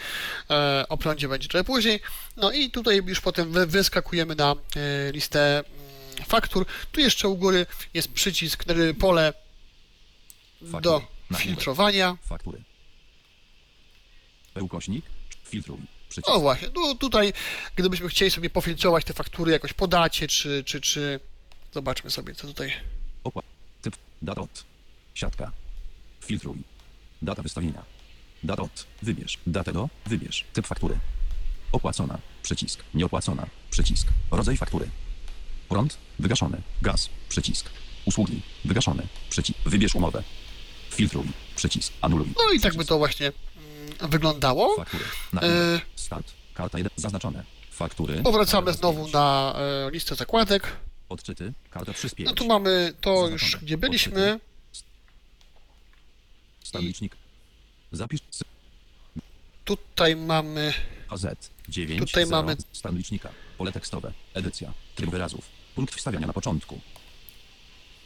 e, o prądzie będzie trochę później. No i tutaj już potem wy, wyskakujemy na e, listę mm, faktur. Tu jeszcze u góry jest przycisk, y, pole do. Filtrowania. faktury ukośnik filtruj przycisk O właśnie, no tutaj gdybyśmy chcieli sobie pofiltrować te faktury jakoś po dacie, czy, czy, czy... Zobaczmy sobie, co tutaj... Opłat. Typ. Data od. Siatka. Filtruj. Data wystawienia. Data od. Wybierz. Datę do. Wybierz. Typ faktury. Opłacona. Przycisk. Nieopłacona. Przycisk. Rodzaj faktury. Prąd. Wygaszony. Gaz. Przycisk. Usługi. Wygaszony. Przycisk. Wybierz umowę. Filtruj. Przycisk. Anuluj. No i tak by to właśnie mm, wyglądało. Faktury. Na E, Start. Karta 1. Zaznaczone. Faktury. Powracamy znowu na e, listę zakładek. Odczyty. Karta 3 z 5. No tu mamy to Zaznaczone. już, gdzie byliśmy. Stan licznik. Zapisz. Tutaj mamy AZ 9 Tutaj 0, mamy- stan licznika, pole tekstowe, edycja, tryb wyrazów, punkt wstawiania na początku.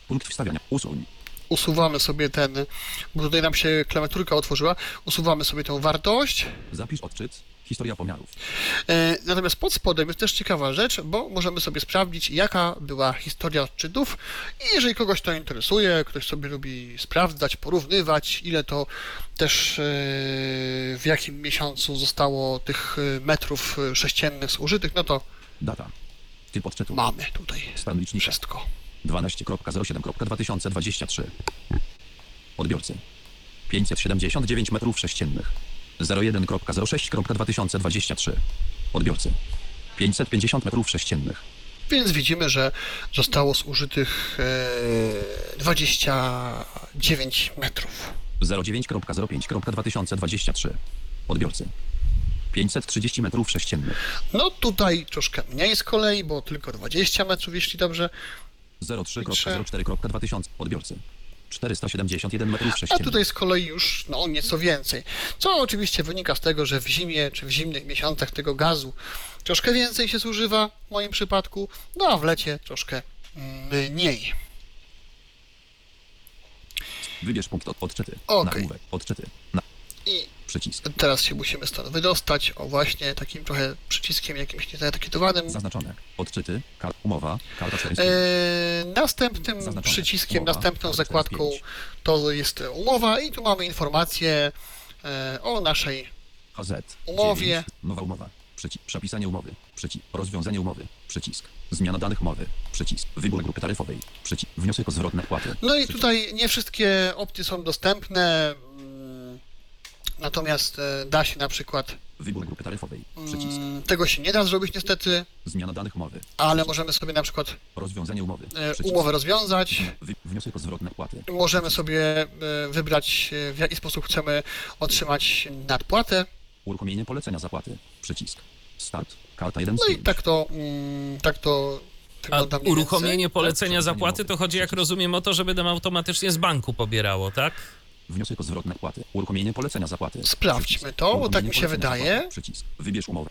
Punkt wstawiania, usuń, usuwamy sobie ten, bo tutaj nam się klawiaturka otworzyła, usuwamy sobie tą wartość. zapisz odczyt, historia pomiarów. E, Natomiast pod spodem jest też ciekawa rzecz, bo możemy sobie sprawdzić, jaka była historia odczytów i jeżeli kogoś to interesuje, ktoś sobie lubi sprawdzać, porównywać, ile to też e, w jakim miesiącu zostało tych e, metrów sześciennych zużytych, no to Data, typ odczytu, mamy tutaj stan licznika, wszystko. 12.07.2023. Odbiorcy. 579 metrów sześciennych. 01.06.2023. Odbiorcy. 550 metrów sześciennych. Więc widzimy, że zostało zużytych e, 29 metrów. 09.05.2023. Odbiorcy. 530 metrów sześciennych. No tutaj troszkę mniej z kolei, bo tylko 20 metrów, jeśli dobrze. 03.04.2000. Odbiorcy. 471 metrów A sześciennych. tutaj z kolei już no, nieco więcej. Co oczywiście wynika z tego, że w zimie czy w zimnych miesiącach tego gazu troszkę więcej się zużywa w moim przypadku, no a w lecie troszkę mniej. Wybierz punkt od, odczyty. Okej. Nagłówek. Odczyty. Na I przycisk. teraz się musimy stąd wydostać, o właśnie takim trochę przyciskiem jakimś niezaetykietowanym. Zaznaczone. Odczyty. Kar umowa. Karta 4. Eee, następnym Zaznaczone. przyciskiem, Umowa. następną zakładką 45. to jest umowa i tu mamy informację e, o naszej HZ. Umowie. 9. Nowa umowa. Przycisk. Przepisanie umowy. Przycisk. Rozwiązanie umowy. Przycisk. Zmiana danych umowy. Przycisk. Wybór grupy taryfowej. Przycisk. Wniosek o zwrot nadpłaty. No i tutaj nie wszystkie opcje są dostępne, natomiast e, da się na przykład, Wybór grupy taryfowej. Przycisk. mm, tego się nie da zrobić niestety, Zmiana danych umowy. ale możemy sobie na przykład Rozwiązanie umowy. e, Przycisk. umowę rozwiązać, Wy- Wniosek o zwrot nadpłaty. możemy sobie e, wybrać w jaki sposób chcemy otrzymać nadpłatę, Uruchomienie polecenia zapłaty. Przycisk. Start. Karta 1 z no i 5. tak to, mm, tak to A uruchomienie polecenia zapłaty to chodzi, jak rozumiem, o to, żeby nam automatycznie z banku pobierało, tak? Wniosek o zwrot nadpłaty. Uruchomienie polecenia zapłaty. Sprawdźmy to, bo tak mi się wydaje. zapłaty. Przycisk. Wybierz umowę.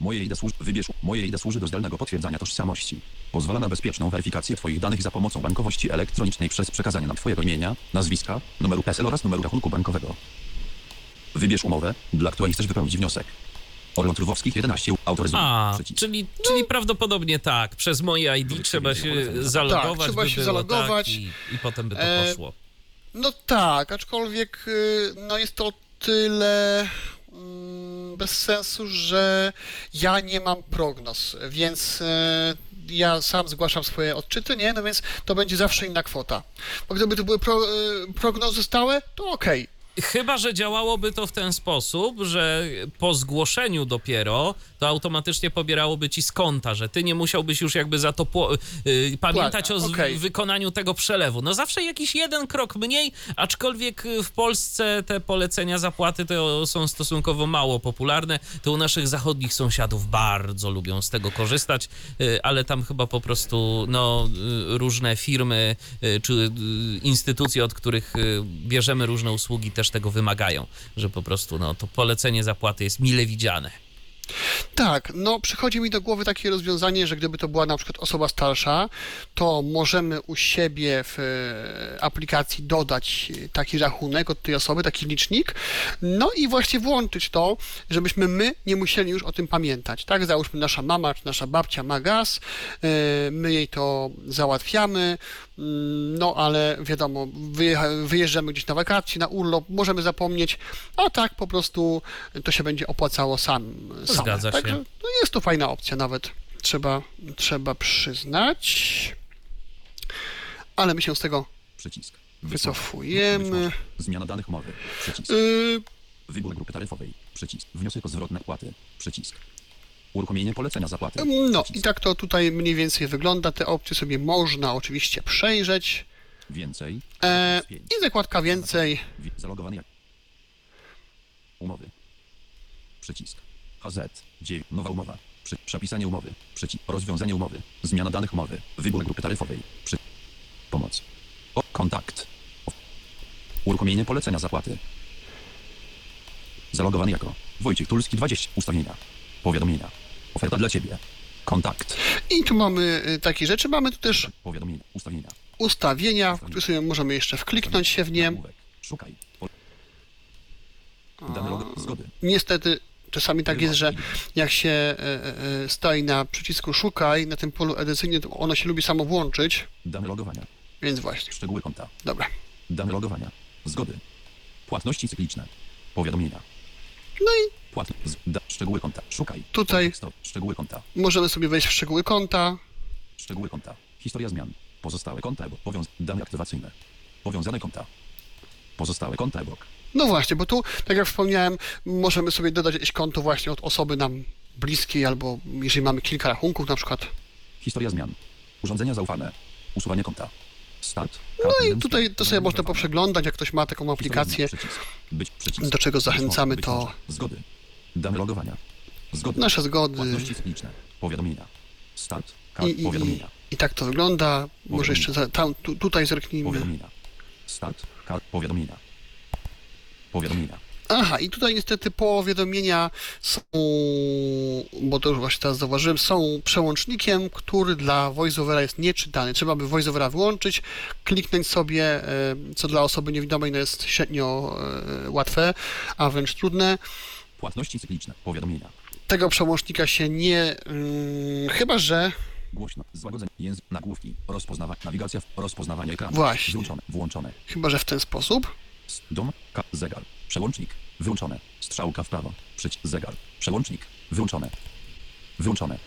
Moje ID służy, wybierz, moje ID służy do zdalnego potwierdzania tożsamości. Pozwala na bezpieczną weryfikację Twoich danych za pomocą bankowości elektronicznej przez przekazanie nam Twojego imienia, nazwiska, numeru PESEL oraz numeru rachunku bankowego. Wybierz umowę, dla której chcesz wypełnić wniosek. Orlon Trwowskich 11 autoryzuje. A, Przycisk. czyli, czyli prawdopodobnie tak. Przez moje ID trzeba się zalogować. Tak, trzeba by się było, zalogować. Tak, i, I potem by to E, poszło. No tak, aczkolwiek y, no jest to o tyle mm, bez sensu, że ja nie mam prognoz, więc y, ja sam zgłaszam swoje odczyty, nie? No więc to będzie zawsze inna kwota. Bo gdyby to były pro, y, prognozy stałe, to okej. Chyba, że działałoby to w ten sposób, że po zgłoszeniu dopiero to automatycznie pobierałoby ci z konta, że ty nie musiałbyś już jakby za to y, pamiętać o z- okej. wykonaniu tego przelewu. No zawsze jakiś jeden krok mniej, aczkolwiek y, w Polsce te polecenia zapłaty to są stosunkowo mało popularne. To u naszych zachodnich sąsiadów bardzo lubią z tego korzystać, y, ale tam chyba po prostu no, różne firmy czy instytucje, od których bierzemy różne usługi, też tego wymagają, że po prostu no, to polecenie zapłaty jest mile widziane. Tak, no przychodzi mi do głowy takie rozwiązanie, że gdyby to była na przykład osoba starsza, to możemy u siebie w e, aplikacji dodać e, taki rachunek od tej osoby, taki licznik, no i właśnie włączyć to, żebyśmy my nie musieli już o tym pamiętać, tak? Załóżmy nasza mama czy nasza babcia ma gaz, e, my jej to załatwiamy, no ale wiadomo, wyjeżdżamy gdzieś na wakacje, na urlop, możemy zapomnieć, a tak po prostu to się będzie opłacało sam. same. Zgadza się. Także no jest to fajna opcja nawet, trzeba, trzeba przyznać. Ale my się z tego Przycisk. wycofujemy. Zmiana danych umowy. Przycisk. Yy, Wybór grupy taryfowej. Przycisk. Wniosek o zwrot nadpłaty. Przycisk. Uruchomienie polecenia zapłaty. no Przycisk. i tak to tutaj mniej więcej wygląda. Te opcje sobie można oczywiście przejrzeć. Więcej. E. I zakładka więcej. Wi- Zalogowany jak. Umowy. Przycisk. HZ. 9. Nowa umowa. Przy... Przepisanie umowy. Przycisk. Rozwiązanie umowy. Zmiana danych umowy. Wybór grupy taryfowej. Przy... Pomoc. O, kontakt. O. Uruchomienie polecenia zapłaty. Zalogowany jako Wojciech Tulski 20. Ustawienia. Powiadomienia. Oferta dla Ciebie. Kontakt. I tu mamy y, takie rzeczy. Mamy tu też. Ustawienia. ustawienia, w które sobie możemy jeszcze wkliknąć się w nie. Szukaj. Niestety czasami tak jest, że jak się e, e, e, stoi na przycisku szukaj na tym polu edycyjnym, to ono się lubi samo włączyć, Dane logowania. więc właśnie. Szczegóły konta. Dobra. Dane logowania. Zgody. Płatności cykliczne. Powiadomienia. No i Płat. Da, szczegóły konta. Szukaj. Tutaj- Stop. Szczegóły konta. możemy sobie wejść w szczegóły konta. Szczegóły konta. Historia zmian. Pozostałe konta e-book. Powiąz... Dane aktywacyjne. Powiązane konta. Pozostałe konta e-book. No właśnie, bo tu, tak jak wspomniałem, możemy sobie dodać jakieś konto właśnie od osoby nam bliskiej, albo jeżeli mamy kilka rachunków na przykład. Historia zmian. Urządzenia zaufane. Usuwanie konta. Start. No i tutaj to sobie można poprzeglądać, jak ktoś ma taką aplikację. Do czego zachęcamy, to-. Zgody. Dane logowania. Zgody. Nasze zgody. Płatności cykliczne. Powiadomienia. Start. Kart. I, i, i, Powiadomienia. I tak to wygląda. Może jeszcze za, tam, tu, tutaj zerknijmy. Powiadomienia. Start. Kart. Powiadomienia. Powiadomienia. Aha, i tutaj niestety powiadomienia są, bo to już właśnie teraz zauważyłem, są przełącznikiem, który dla VoiceOvera jest nieczytany. Trzeba by VoiceOvera wyłączyć, kliknąć sobie, e, co dla osoby niewidomej no jest średnio e, łatwe, a wręcz trudne. Płatności cykliczne. Powiadomienia. Tego przełącznika się nie... mm, chyba, że... Głośno. Złagodzenie. Język. Nagłówki. Rozpoznawanie. Nawigacja. Rozpoznawanie ekranu. Właśnie. Włączone. Włączone. Chyba, że w ten sposób. Dom. K. Zegar. Przełącznik. Wyłączone. Strzałka w prawo. Przyć. Zegar. Przełącznik. Wyłączone. Wyłączone.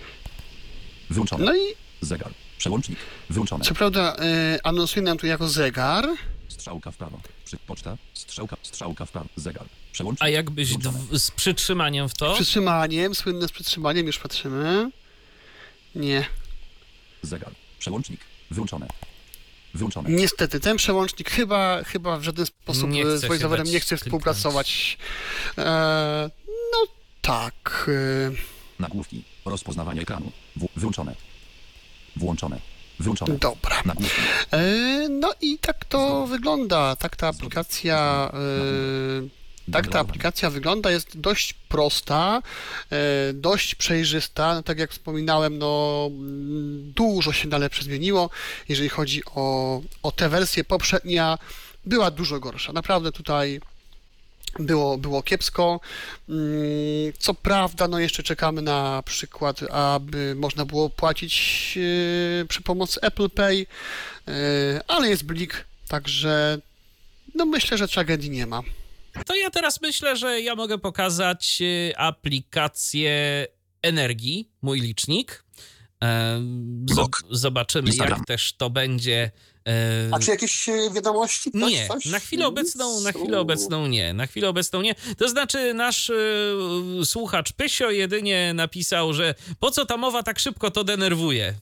Wyłączone. No i Zegar. Przełącznik. Wyłączone. co prawda e, anonsuje nam tu jako zegar, Strzałka w prawo. Przy. Poczta. Strzałka. Strzałka w prawo. Zegar. Przełącznik. A jakbyś z przytrzymaniem w to? przytrzymaniem, słynne z przytrzymaniem, już patrzymy. Nie. Zegar. Przełącznik. Wyłączone. Wyłączone. Niestety, ten przełącznik chyba, chyba w żaden sposób e, z VoiceOverem dać nie chce współpracować. E, no tak. E, Nagłówki. Rozpoznawanie ekranu. W. Wyłączone. Włączone. Wyłączone. dobra. E, no i tak to wygląda. Tak ta aplikacja. E, tak ta aplikacja wygląda, jest dość prosta, e, dość przejrzysta. Tak jak wspominałem, no dużo się na lepsze zmieniło. Jeżeli chodzi o, o tę wersję, poprzednia była dużo gorsza. Naprawdę tutaj było, było kiepsko. Mm, Co prawda, no jeszcze czekamy na przykład, aby można było płacić e, przy pomocy Apple Pay, e, ale jest blik, także no myślę, że tragedii nie ma. To ja teraz myślę, że ja mogę pokazać y, aplikację energii, mój licznik. Zobaczymy, Instagram. jak też to będzie. e, A czy jakieś e, wiadomości? Coś, Nie, coś? na chwilę obecną, na chwilę obecną nie, na chwilę obecną nie. To znaczy nasz y, słuchacz Pysio jedynie napisał, że po co ta mowa tak szybko to denerwuje. Y,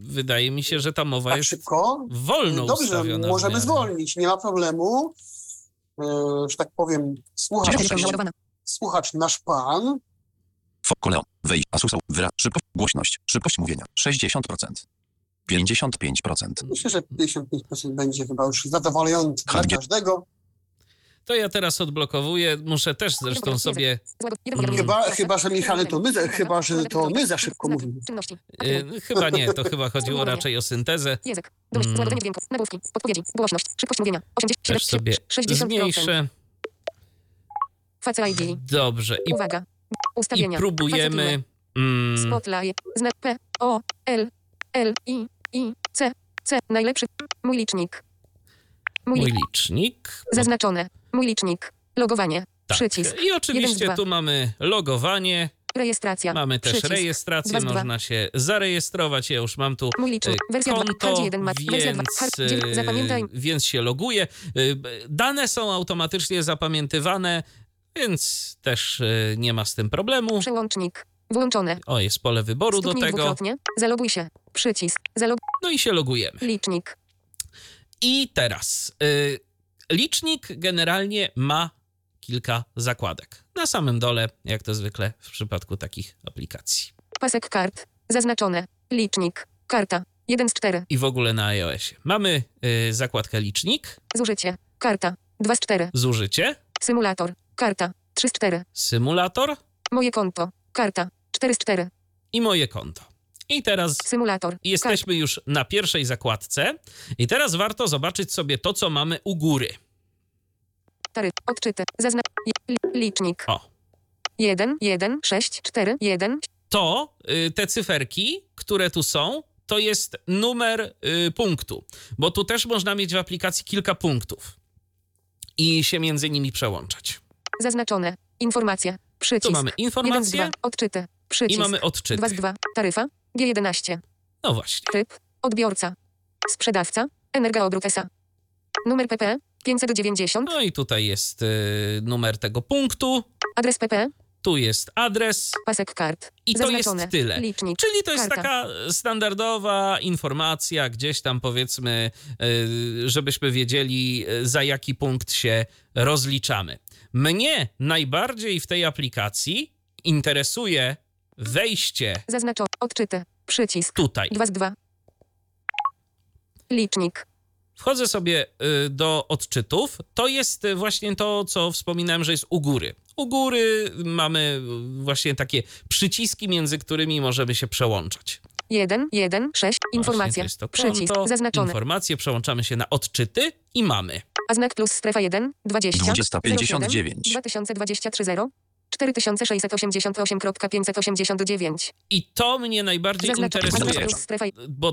wydaje mi się, że ta mowa Tak jest szybko? wolno Dobrze, ustawiona. możemy zwolnić, nie ma problemu. E, że tak powiem, słuchacz, słuchacz nasz pan, Fokoleo. Wejść. Asusał. Wyra. Szybkość. Głośność. Szybkość mówienia. 60%. 55%. myślę, że 55% będzie chyba już zadowalający dla każdego. To ja teraz odblokowuję, muszę też zresztą sobie Mm. Chyba, chyba, że Michale, to my, za- chyba, że to my za szybko mówimy. Y, chyba nie, to chyba chodziło raczej o syntezę. Język. Mm. Nagłówki. Podpowiedzi. Głośność. Szybkość mówienia. 87, Też sobie 60%. zmniejszę. Face ID. Dobrze. I, Uwaga. i Ustawienia. próbujemy. Mm, Spotlight. Znak P. O. L. L. I. I. C. C. Najlepszy. Mój licznik. Mój, mój li- licznik. Zaznaczone. Mój licznik. Logowanie. Tak. Przycisk. I oczywiście Jeden z dwa. tu mamy logowanie, Rejestracja. mamy też Przycisk. rejestrację, Dwa z dwa. można się zarejestrować. Ja już mam tu Mój licznik. e, Wersja 2. konto, Hard 1 mat. Wersja 2. więc, Hard 9. e, Zapamiętaj. więc się loguję. B- Dane są automatycznie zapamiętywane, więc też nie ma z tym problemu. Przełącznik. Włączone. O, jest pole wyboru do Stuknij tego. dwukrotnie. Zaloguj się. Przycisk. Zalog... No i się logujemy. Licznik. I teraz y, licznik generalnie ma kilka zakładek. Na samym dole, jak to zwykle w przypadku takich aplikacji. Pasek kart. Zaznaczone. Licznik. Karta. 1 z 4. I w ogóle na iOSie. Mamy y, zakładkę licznik, Zużycie. Karta. 2 z 4. zużycie, Symulator. Karta. 3 z 4. symulator Moje konto. Karta. 4 z 4. i moje konto. I teraz Symulator. jesteśmy już na pierwszej zakładce. I teraz warto zobaczyć sobie to, co mamy u góry. Taryf. Odczyty. Zazna... li- Licznik. O, 1, 1, 6, 4, 1. to y, te cyferki, które tu są, to jest numer y, punktu, bo tu też można mieć w aplikacji kilka punktów i się między nimi przełączać. Zaznaczone. Informacja. Przycisk. Tu mamy 1 z informacje 2. Odczyty. Przycisk. i mamy 2 odczyty. z 2. Taryfa. G11. No właśnie. Typ. Odbiorca. Sprzedawca. Energoobrót S.A. Numer PP 590. No i tutaj jest y, numer tego punktu, Adres PP. tu jest adres Pasek kart. i to jest Zaznaczone. tyle. Licznik. Czyli to jest Karta. taka standardowa informacja, gdzieś tam powiedzmy, y, żebyśmy wiedzieli, y, za jaki punkt się rozliczamy. Mnie najbardziej w tej aplikacji interesuje wejście Zaznaczone. Odczyty. Przycisk. tutaj. 2 z 2. Licznik. Wchodzę sobie y, do odczytów. To jest y, właśnie to, co wspominałem, że jest u góry. U góry mamy y, właśnie takie przyciski, między którymi możemy się przełączać. 1, 1, 6. Właśnie to Informacja. jest to Przycisk. konto, Zaznaczone. Informacje, przełączamy się na odczyty i mamy. A znak plus strefa 1, 20. 2059. 2023 0. 4688.589. I to mnie najbardziej znak interesuje, plus strefa bo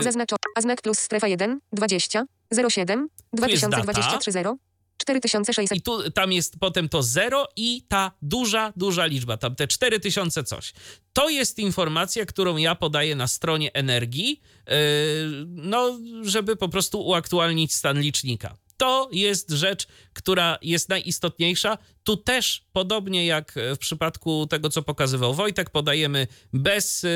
Zaznaczone. A znak plus strefa 1, 20, 07, jest data. 2023 0, 4600. i tu, tam jest potem to zero i ta duża, duża liczba, tam te 4000 coś. To jest informacja, którą ja podaję na stronie energii, yy, no, żeby po prostu uaktualnić stan licznika. To jest rzecz, która jest najistotniejsza. Tu też, podobnie jak w przypadku tego, co pokazywał Wojtek, podajemy bez yy,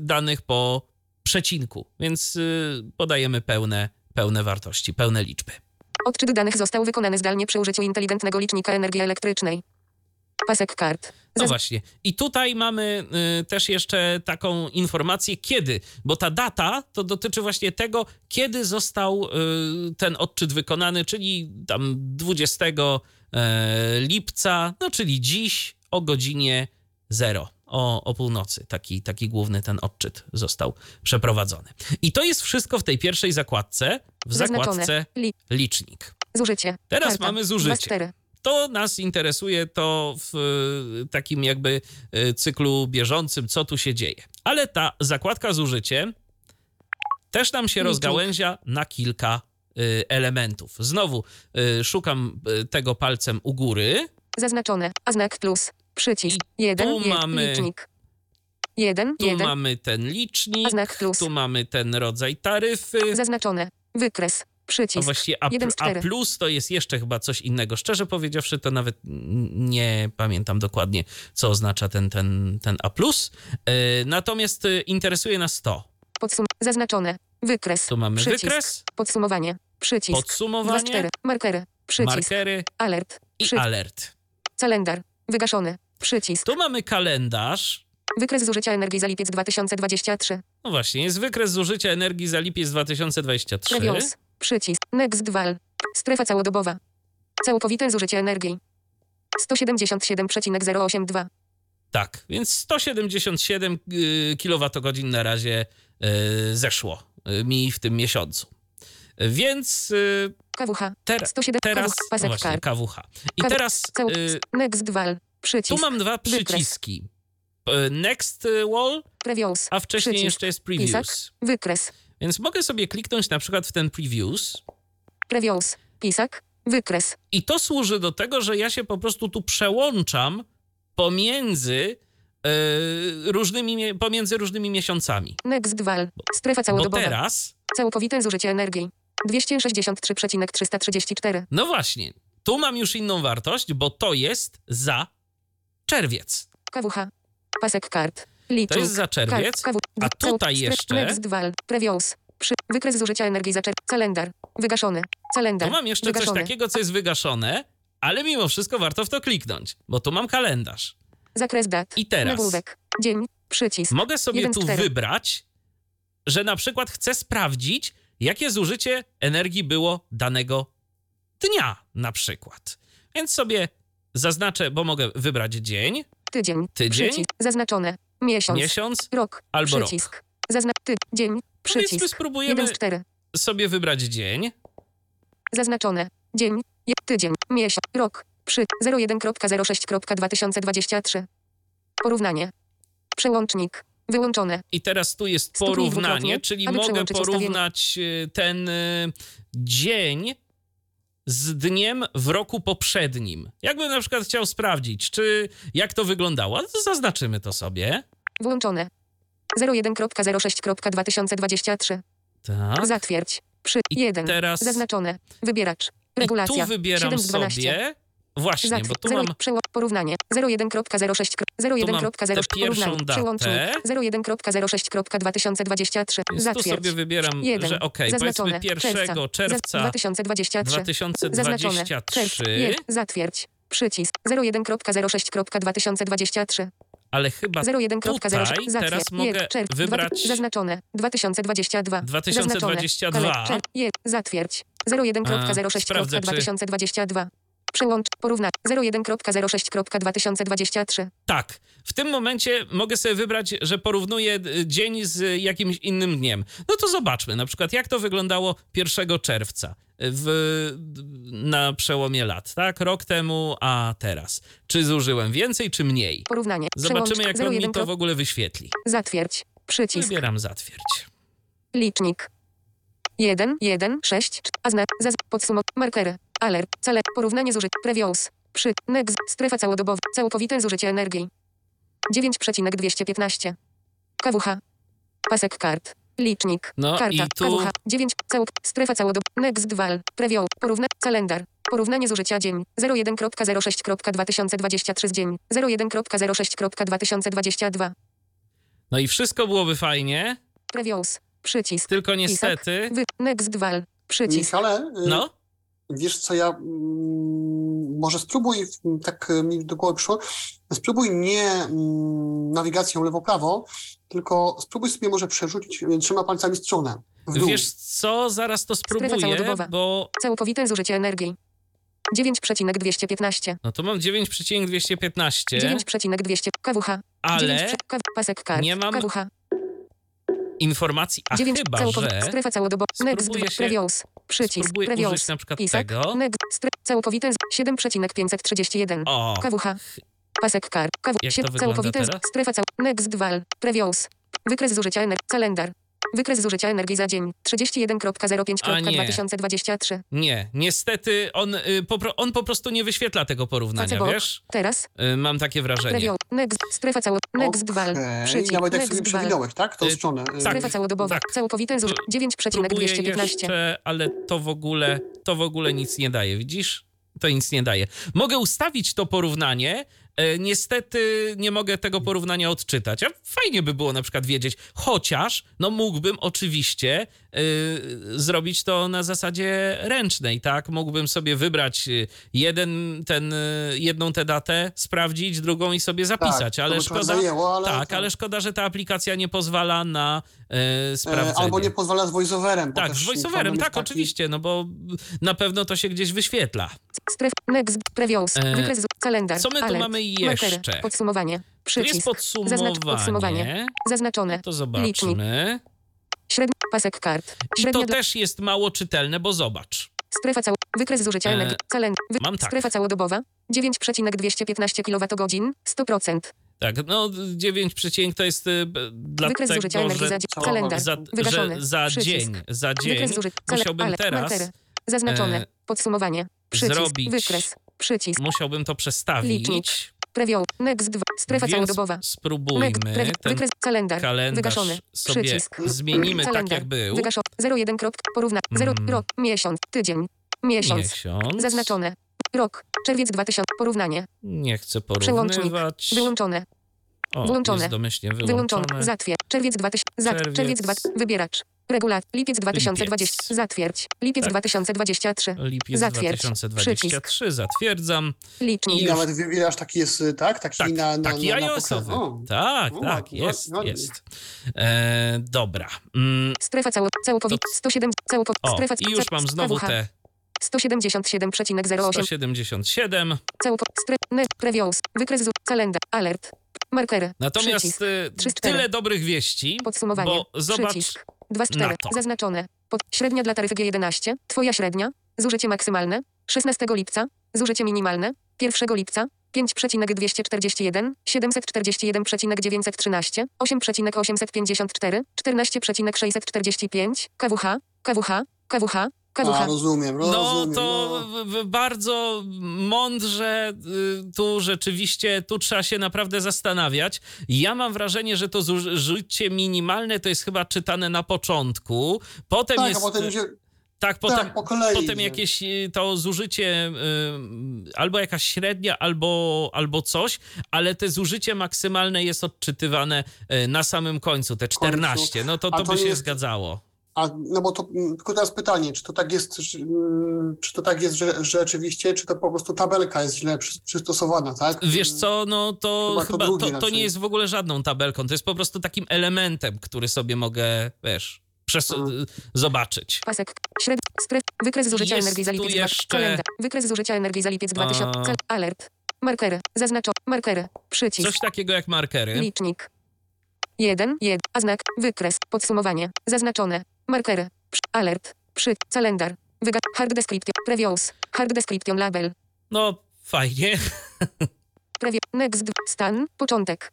danych po przecinku, więc yy, podajemy pełne, pełne wartości, pełne liczby. Odczyt danych został wykonany zdalnie przy użyciu inteligentnego licznika energii elektrycznej. Pasek kart. No właśnie. I tutaj mamy y, też jeszcze taką informację, kiedy, bo ta data to dotyczy właśnie tego, kiedy został y, ten odczyt wykonany, czyli tam 20 e, lipca, no czyli dziś o godzinie 0. O, o północy taki, taki główny ten odczyt został przeprowadzony. I to jest wszystko w tej pierwszej zakładce, w Zaznaczone. zakładce Li- licznik. zużycie. Teraz Karta. mamy zużycie. 2-4. To nas interesuje to w y, takim jakby y, cyklu bieżącym, co tu się dzieje. Ale ta zakładka zużycie też nam się rozgałęzia na kilka y, elementów. Znowu szukam tego palcem u góry. Zaznaczone. A znak plus. Przycisk. 1, tu 1. mamy- Licznik. 1, Tu 1. mamy ten licznik, A znak plus. tu mamy ten rodzaj taryfy. Zaznaczone. Wykres. A Przycisk. właściwie A, Jeden z a plus to jest jeszcze chyba coś innego. Szczerze powiedziawszy, to nawet nie pamiętam dokładnie, co oznacza ten, ten, ten A. Yy, natomiast y, interesuje nas to. Podsum. Zaznaczone. Wykres. Tu mamy Przycisk. wykres, Podsumowanie. Przycisk. podsumowanie, 2-4. Markery. Przycisk. markery Alert. i alert. Kalendar. Wygaszony. Przycisk. Tu mamy kalendarz. Wykres zużycia energii za lipiec 2023. No właśnie, jest wykres zużycia energii za lipiec 2023. Previous. Przycisk. Next val. Strefa całodobowa. Całkowite zużycie energii. 177,082. Tak, więc 177 y, kWh na razie y, zeszło y, mi w tym miesiącu. Więc KWH. ter, 107 teraz KWH. Pasek no właśnie. KWH. I Kaw- teraz Cał... Next tu Przycisk. mam dwa Wykres. przyciski. Y, Next wall, Previous. a wcześniej Przycisk. jeszcze jest Pisak. previews. Wykres. Więc mogę sobie kliknąć na przykład w ten previews Previous. Pisak. Wykres. i to służy do tego, że ja się po prostu tu przełączam pomiędzy y, różnymi, pomiędzy różnymi miesiącami. Next val. Strefa Bo całodobowa. teraz Całkowite zużycie energii. 263,334. No właśnie, tu mam już inną wartość, bo to jest za czerwiec. KWH. Pasek kart. To jest za czerwiec, a tutaj jeszcze-. Przy... Wykres zużycia energii za czerwiec. Kalendar. Wygaszony. Kalendar. Tu mam jeszcze Wygaszony. coś takiego, co jest wygaszone, ale mimo wszystko warto w to kliknąć, bo tu mam kalendarz. Zakres dat. I teraz Nagłówek. Dzień. Przycisk. mogę sobie Jeden z tu czterech. wybrać, że na przykład chcę sprawdzić, jakie zużycie energii było danego dnia na przykład. Więc sobie zaznaczę, bo mogę wybrać dzień, Tydzień. Tydzień. Przycisk. Zaznaczone. Miesiąc. miesiąc, Rok. albo rok. Przycisk. Zazna... Ty... Dzień. Powiedzmy, Przycisk. spróbujemy Jeden z cztery. sobie wybrać dzień. Zaznaczone. Dzień. Tydzień. Miesiąc. Rok. Przy... 01.06.2023. Porównanie. Przełącznik. Wyłączone. I teraz tu jest porównanie, czyli aby mogę porównać y, ten y, dzień z dniem w roku poprzednim. Jakbym na przykład chciał sprawdzić, czy jak to wyglądało, to zaznaczymy to sobie. Włączone. 01.06.2023. Tak. Zatwierdź. Przy. I 1. teraz- Zaznaczone. Wybieracz. I Regulacja. tu wybieram 7 z 12. sobie. Właśnie, bo Zatwierdź. tu Zero- mam. przeło- Porównanie. 01.06. Tu mam 01.06. tę pierwszą Porównanie. datę. Przełącznik. 01.06.2023. Więc tu Zatwierdź. sobie wybieram, 1. że okej, Zaznaczone. powiedzmy 1 czerwca 2023. Zaznaczone. Czerw. 2023, Je. Zatwierdź. Przycisk. 01.06.2023. ale chyba 01.06. tutaj Zatwierdź. teraz mogę. Czerw. wybrać Dwa- Zaznaczone. 2022. 2022. Zaznaczone. Zatwierdź. A, sprawdzę, 01.06.2022. Przełącz. Porównać. 01.06.2023. Tak. W tym momencie mogę sobie wybrać, że porównuję y, dzień z jakimś innym dniem. No to zobaczmy, na przykład, jak to wyglądało 1 czerwca w, na przełomie lat, tak? Rok temu, a teraz. Czy zużyłem więcej, czy mniej? Porównanie. Zobaczymy, jak on mi 01. to w ogóle wyświetli. Zatwierdź. Przycisk. Wybieram zatwierdź. Licznik. 1, 1, 6, a znak, zaz, podsumot, markery, alert, cele, porównanie zużyć, previews, przy, next, strefa całodobowa, całkowite zużycie energii. 9,215. KWH. Pasek kart. Licznik. No Karta. i tu- KWH. 9, całk, strefa całodobowa, next wal, preview, porówna, kalendar. Porównanie zużycia dzień 01.06.2023 z dzień 01.06.2022. No i wszystko byłoby fajnie, Previews. Przycisk. tylko Pisak. niestety... Wy, next wal. Przycisk. Michale, y, No, wiesz co, ja mm, może spróbuj, tak mi do głowy przyszło, spróbuj nie mm, nawigacją lewo-prawo, tylko spróbuj sobie może przerzucić y, trzema palcami stronę wiesz co, zaraz to spróbuję, bo Całkowite zużycie energii. 9,215. no to mam 9,215, 9,200. KWH. ale 9, kaw, pasek kart. nie mam KWH. Informacji, a 9, chyba, całkowi- że Strefa całodobowa. Next. Previews. Przycisk. Previews. użyć na przykład Pisak. tego. Next. Stre, całkowite. z- 7,531. O, KWH. Pasek kart. KW. Całkowite. Strefa cał. Next. Wal. Previews. Wykres zużycia energii. Kalendar. Wykres zużycia energii za dzień. 31.05.2023. nie, niestety on, y, po, pro- on po prostu nie wyświetla tego porównania, Placebo. wiesz? Teraz. Y, mam takie wrażenie. Next. Strefa cało. Next. Wal. Okej, Przycisk. Nawet jak sobie Wal. przewinąłeś, tak? Tą Y, stronę. y, tak. Strefa całodobowa. tak. Całkowite zużycie. Próbuję 9,215. jeszcze, ale to w ogóle, to w ogóle nic nie daje, widzisz? To nic nie daje. Mogę ustawić to porównanie, niestety nie mogę tego porównania odczytać. A fajnie by było na przykład wiedzieć, chociaż no mógłbym oczywiście e, zrobić to na zasadzie ręcznej, tak? Mógłbym sobie wybrać e, jeden, ten, e, jedną tę datę, sprawdzić, drugą i sobie zapisać, to ale szkoda, zajęło, ale tak, to- ale szkoda, że ta aplikacja nie pozwala na e, sprawdzenie. Albo nie pozwala z voiceoverem. Tak, też z voiceoverem, tak, taki- oczywiście, no bo na pewno to się gdzieś wyświetla. Next. Previews. E, Wykres. zu- Kalendar. co my tu mamy jeszcze? Podsumowanie. Przycisk. podsumowanie. podsumowanie. Zaznaczone. To Licznik. zobaczmy. Średni. Pasek kart. I Średnia to dla- też jest mało czytelne, bo zobacz. Strefa cało. Wykres zużycia energii. Kalendar. Wy... mam tak. Strefa całodobowa. 9,215 kWh. 100%. Tak, no 9 przycięk to jest y, b- Wykres zużycia energii za dzień. Co? Kalendar. za, że za Przycisk. dzień, za dzień Wykres musiałbym Ale. teraz. Zaznaczone. e, Podsumowanie. Przycisk. zrobić- Wykres. Przycisk. musiałbym to przestawić. Licznik. Preview. Next. 2. Strefa Więc całodobowa. spróbujmy Next. Ten Wykres. Kalendar. kalendarz Wygaszony. sobie Przycisk. zmienimy tak, Kalendar. jak był. Wygaszony. 01. Krop. Porówna. 0. Mm. Rok. Miesiąc. Tydzień. Miesiąc. Miesiąc. Zaznaczone. Rok. Czerwiec 2000. Porównanie. Nie chcę Przełącznik. porównywać. Wyłączone. O, Wyłączone. Jest domyślnie Wyłączone. wyłączone. Zatwierdź. Czerwiec 2000. Za... Czerwiec. Czerwiec 2. Wybieracz. Regulat. Lipiec 2020. Lipiec. Zatwierdź. Lipiec Tak. 2023. Lipiec Zatwierdź. 2023. Zatwierdzam. Licznik. I nawet wybierasz taki jest, y, tak? Taki Tak, na, na, taki na, na iOS-owy. O, Tak, O, tak, jest, ładnie. jest. E, dobra. Mm, Strefa cało, całkowit. To- 107. Całko, o, strefa i już mam znowu te 177,08. 177. Całko. Stref. Net. Previews. Wykres. zu- Kalendar. Alert. Markery. Natomiast Przycisk. y, tyle dobrych wieści, Podsumowanie. bo zobacz, Przycisk. 2 z na 4. to. Zaznaczone. Pod, średnia dla taryfy G11. Twoja średnia. Zużycie maksymalne. 16 lipca. Zużycie minimalne. 1 lipca. 5,241, 741,913, 8,854, 14,645, KWH, KWH, KWH, A, KWH. rozumiem, No rozumiem. to no. bardzo mądrze y, tu rzeczywiście, tu trzeba się naprawdę zastanawiać. Ja mam wrażenie, że to zużycie minimalne to jest chyba czytane na początku. Potem Tak, jest... a potem idzie, Tak, potem, tak, po kolei potem jakieś y, to zużycie y, albo jakaś średnia, albo, albo coś, ale te zużycie maksymalne jest odczytywane y, na samym końcu, te 14. No to, to to by się jest- zgadzało. A, no bo to mm, tylko teraz pytanie, czy to tak jest, że, mm, czy to tak jest, że, że rzeczywiście, czy to po prostu tabelka jest źle przy, przystosowana, tak? Wiesz co, no to Chyba to chyba, to, to raczej. nie jest w ogóle żadną tabelką, to jest po prostu takim elementem, który sobie mogę, wiesz, przes- Mhm. zobaczyć. Pasek. Średni. Stref. Wykres zużycia Jest energii za lipiec. jeszcze- Kalendarz. Wykres zużycia energii za lipiec 2000. A. Alert. Markery. Zaznaczo. Markery. Przycisk. Coś takiego jak markery. Licznik. 1, 1, a znak, wykres, podsumowanie, zaznaczone, markery, alert, przy, calendar, wyga, hard description, previews, hard description label, No, fajnie. preview, next, stan, początek.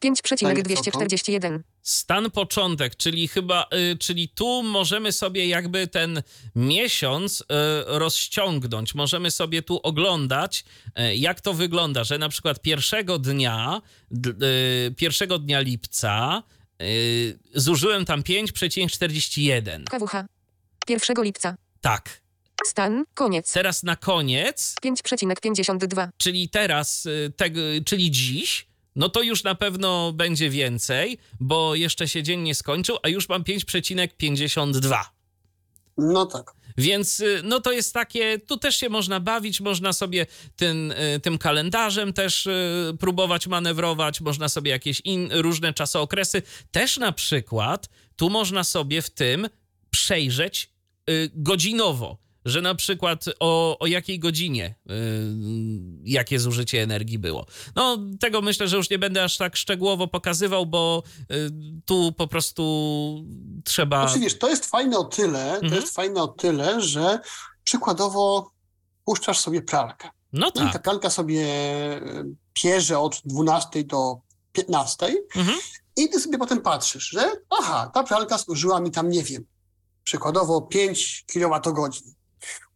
5,241. Stan początek, czyli chyba, y, czyli tu możemy sobie jakby ten miesiąc y, rozciągnąć. Możemy sobie tu oglądać, y, jak to wygląda, że na przykład pierwszego dnia, d, y, pierwszego dnia lipca y, zużyłem tam 5,41. KWH. 1 lipca. Tak. Stan, koniec. Teraz na koniec 5,52. czyli teraz, y, tego, czyli dziś, no to już na pewno będzie więcej, bo jeszcze się dzień nie skończył, a już mam 5,52. No tak. Więc y, no to jest takie, tu też się można bawić, można sobie tym, y, tym kalendarzem też y, próbować manewrować, można sobie jakieś in, różne czasookresy. Też na przykład tu można sobie w tym przejrzeć godzinowo, że na przykład o, o jakiej godzinie y, jakie zużycie energii było. No tego myślę, że już nie będę aż tak szczegółowo pokazywał, bo y, tu po prostu trzeba... Znaczy wiesz, to jest fajne o tyle, Mhm. to jest fajne o tyle, że przykładowo puszczasz sobie pralkę. No No i ta tak. pralka sobie e, pierze od 12 do 15 Mhm. i ty sobie potem patrzysz, że aha, ta pralka służyła mi tam, nie wiem, przykładowo 5 kWh.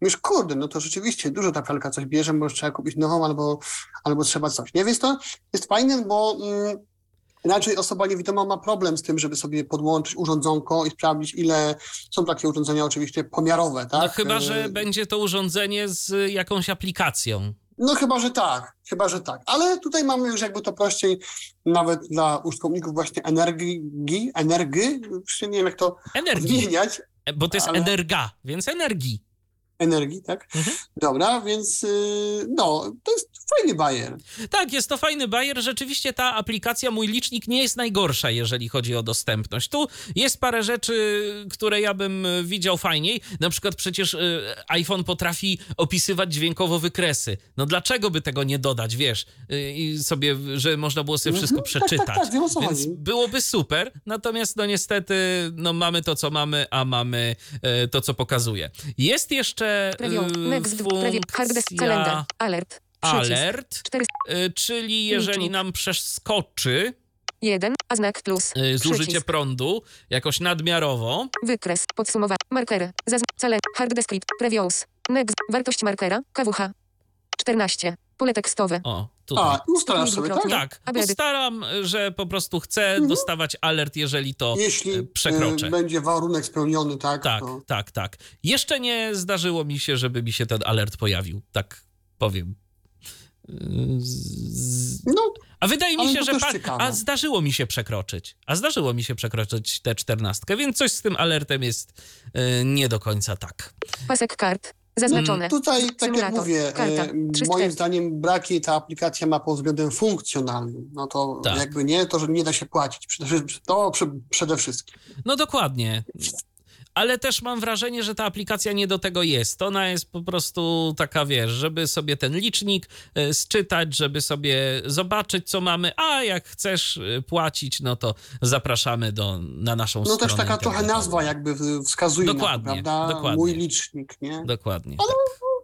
Mówisz, kurde, no to rzeczywiście dużo ta pralka coś bierze, może trzeba kupić nową albo, albo trzeba coś. Nie, więc to jest fajne, bo mm, inaczej osoba niewidoma ma problem z tym, żeby sobie podłączyć urządzonko i sprawdzić, ile są takie urządzenia oczywiście pomiarowe, tak? No chyba, że E, będzie to urządzenie z jakąś aplikacją. No chyba, że tak, chyba, że tak. Ale tutaj mamy już jakby to prościej nawet dla użytkowników właśnie energii, energii, nie wiem jak to Energii, odmieniać, E, bo to jest ale- energa, więc energii. Energii, tak? Mhm. Dobra, więc yy, no, to jest fajny bajer. Tak, jest to fajny bajer. Rzeczywiście ta aplikacja, mój licznik nie jest najgorsza, jeżeli chodzi o dostępność. Tu jest parę rzeczy, które ja bym y, widział fajniej. Na przykład przecież y, iPhone potrafi opisywać dźwiękowo wykresy. No dlaczego by tego nie dodać, wiesz? Y, I sobie, że można było sobie wszystko Mhm, tak, przeczytać. tak, tak, wiem, co Więc byłoby super, natomiast no niestety no mamy to, co mamy, a mamy e, to, co pokazuje. Jest jeszcze E, hard desk, funkcja alert, alert, 4, e, czyli jeżeli nam przeskoczy 1, a znak plus, e, zużycie przycisk, prądu jakoś nadmiarowo, wykres, podsumowanie, markery, zazn, cele, hard descript, previews, next, wartość markera, KWH, 14, pole tekstowe, o, tutaj. A, ustalasz sobie, tak? Tak, ustalam, że po prostu chcę dostawać alert, jeżeli to Jeśli e, przekroczę. yy, będzie warunek spełniony, tak? Tak, To... tak, tak. Jeszcze nie zdarzyło mi się, żeby mi się ten alert pojawił, tak powiem. Z- No, A wydaje mi się, że. Pa- a zdarzyło mi się przekroczyć. A zdarzyło mi się przekroczyć tę czternastkę, więc coś z tym alertem jest e, nie do końca tak. pasek kart, zaznaczone, tutaj, tak jak mówię, karta, e, trzy moim zdaniem braki ta aplikacja ma pod względem funkcjonalnym. No to Tak. jakby nie, to, że nie da się płacić. To przede wszystkim. No dokładnie. Ale też mam wrażenie, że ta aplikacja nie do tego jest. Ona jest po prostu taka, wiesz, żeby sobie ten licznik e, sczytać, żeby sobie zobaczyć, co mamy, a jak chcesz e, płacić, no to zapraszamy do, na naszą No stronę. też taka trochę nazwa jakby wskazuje Dokładnie, na to, prawda? dokładnie. Mój licznik, nie? Dokładnie.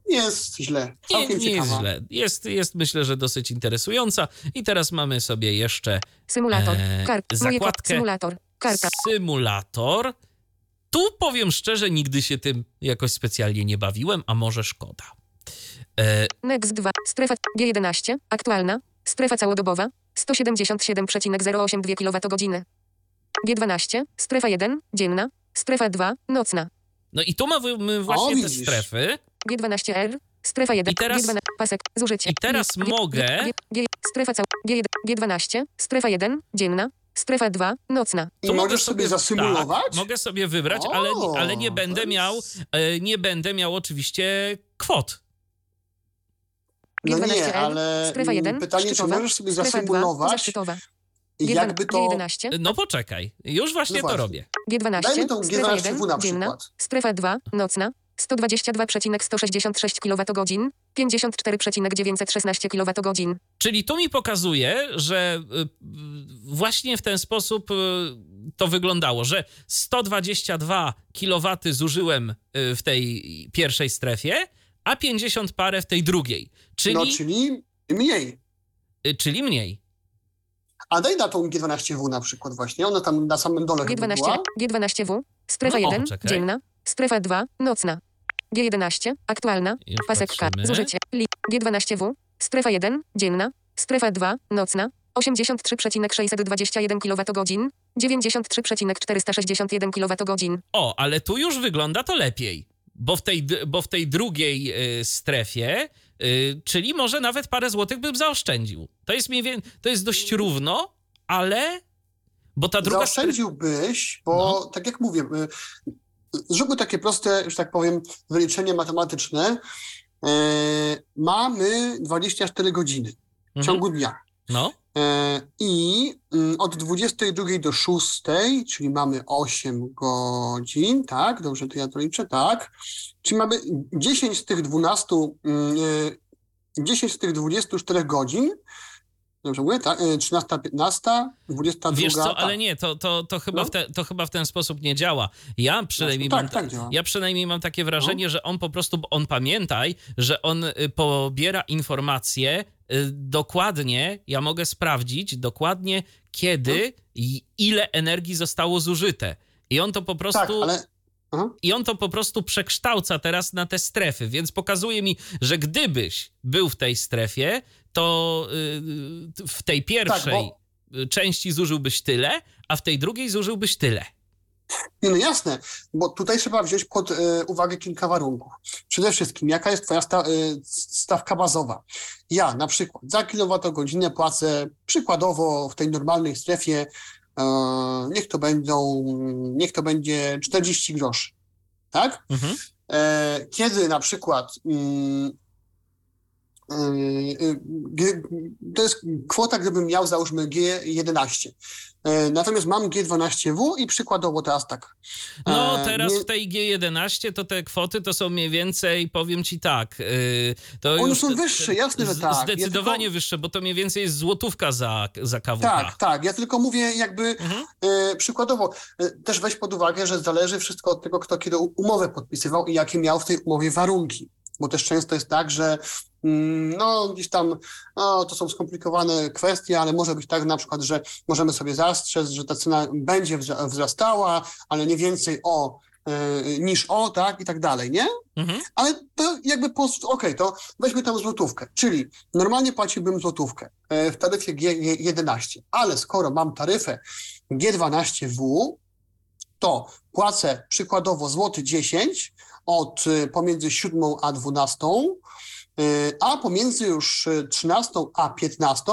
Nie jest źle. Nie, Całkiem nie jest ciekawa. źle. Jest, jest myślę, że dosyć interesująca. I teraz mamy sobie jeszcze symulator, e, zakładkę symulator, karta, symulator. Tu powiem szczerze, nigdy się tym jakoś specjalnie nie bawiłem, a może szkoda. E, Next 2. Strefa G11. Aktualna. Strefa całodobowa. 177,082 kWh. G12. Strefa 1. Dzienna. Strefa 2. Nocna. no i tu mamy właśnie O, te widzisz. strefy. G12R. Strefa 1. I teraz- G12. Pasek. Zużycie. i teraz G, mogę- G, G, strefa cał. G1, G12. Strefa 1. Dzienna. Strefa 2. Nocna. I Tu możesz sobie zasymulować? Tak, mogę sobie wybrać, O, ale, ale nie to będę jest- miał, e, nie będę miał oczywiście kwot. No nie, G12R. ale Strefa 1. mm, pytanie, czy możesz sobie Strefa 2. zasymulować, Zaszczytowa. jakby to... G11. No poczekaj, już właśnie No to właśnie. robię. G12. Dajmy tą strefa G12 1, na dzienna, strefa 2, nocna, 122,166 kWh, 54,916 kWh. Czyli tu mi pokazuje, że y, właśnie w ten sposób y, to wyglądało, że 122 kW zużyłem y, w tej pierwszej strefie, a 50 parę w tej drugiej. Czyli, No, czyli mniej. czyli mniej. A daj na tą G12W na przykład właśnie, ona tam na samym dole chyba G12, była. G12W, strefa No, 1, czekaj. dzienna, strefa 2, nocna. G11, aktualna, Już pasek K, patrzymy. zużycie, li, G12W, strefa 1, dzienna, strefa 2, nocna, 83,621 kWh, 93,461 kWh. O, ale tu już wygląda to lepiej, bo w tej, bo w tej drugiej y, strefie, y, czyli może nawet parę złotych bym zaoszczędził. To jest mniej więcej, to jest dość równo, ale... Bo ta druga. Zaoszczędziłbyś, bo No. tak jak mówię, y, zróbmy takie proste, że tak powiem, wyliczenie matematyczne. E, mamy 24 godziny w Mhm. ciągu dnia. No, E, I mm, od 22 do 6, czyli mamy 8 godzin, tak? Dobrze, to ja to liczę, tak. Czyli mamy 10 z tych 12, mm, e, 10 z tych 24 godzin. Dobrze mówię, tak? E, 13, 15, 22. wiesz co, tak. ale nie, to, to, to, chyba No. w te, to chyba w ten sposób nie działa. Ja przynajmniej, tak, mam, tak działa. ja przynajmniej mam takie wrażenie, że on po prostu, on pamiętaj, że on y, pobiera informacje y, dokładnie, ja mogę sprawdzić dokładnie kiedy i ile energii zostało zużyte. I on to po prostu... Tak, ale Aha. I on to po prostu przekształca teraz na te strefy, więc pokazuje mi, że gdybyś był w tej strefie, to yy, w tej pierwszej y, części zużyłbyś tyle, a w tej drugiej zużyłbyś tyle. Nie, no jasne, bo tutaj trzeba wziąć pod e, uwagę kilka warunków. Przede wszystkim, jaka jest twoja sta, stawka bazowa? Ja na przykład za kilowatogodzinę płacę przykładowo w tej normalnej strefie, e, niech to będą, niech to będzie 40 groszy, tak? Mhm. E, kiedy na przykład mm, to jest kwota, gdybym miał załóżmy G11. E, Natomiast mam G12W i przykładowo teraz tak. No E, teraz nie- w tej G11 to te kwoty to są mniej więcej, powiem ci tak, yy, to One już są wyższe, jasne, że tak. Ja Zdecydowanie tylko- wyższe, bo to mniej więcej jest złotówka za, za KWH. Tak, tak. Ja tylko mówię jakby Mhm. e, przykładowo. Też weź pod uwagę, że zależy wszystko od tego, kto kiedy umowę podpisywał i jakie miał w tej umowie warunki. Bo też często jest tak, że mm, no gdzieś tam no, to są skomplikowane kwestie, ale może być tak na przykład, że możemy sobie zastrzec, że ta cena będzie wzra- wzrastała, ale nie więcej o e, niż o, tak, i tak dalej, nie? Mhm. Ale to jakby po okej, to weźmy tam złotówkę, czyli normalnie płaciłbym złotówkę e, w taryfie G11, ale skoro mam taryfę G12W, to płacę przykładowo złoty 10 od e, pomiędzy 7 a 12, e, a pomiędzy już e, 13 a 15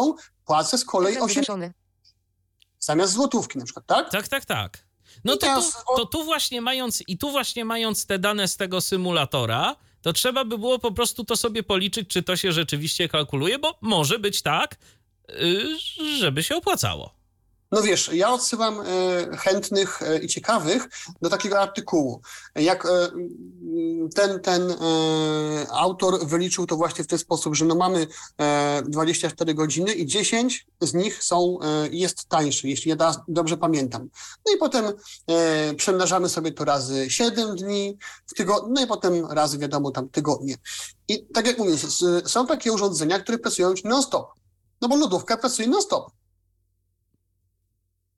płacę z kolei Ekran 8 wygaszony. zamiast złotówki na przykład, tak? Tak, tak, tak. No to, to tu właśnie mając i tu właśnie mając te dane z tego symulatora, to trzeba by było po prostu to sobie policzyć, czy to się rzeczywiście kalkuluje, bo może być tak, żeby się opłacało. No wiesz, ja odsyłam e, chętnych e, i ciekawych do takiego artykułu. Jak e, ten, ten autor wyliczył to właśnie w ten sposób, że no mamy e, 24 godziny i 10 z nich są, jest tańszy, jeśli ja dobrze pamiętam. No i potem przemnażamy sobie to razy 7 dni w tygodniu, no i potem razy wiadomo tam tygodnie. I tak jak mówię, są takie urządzenia, które pracują non-stop. No bo lodówka pracuje non-stop.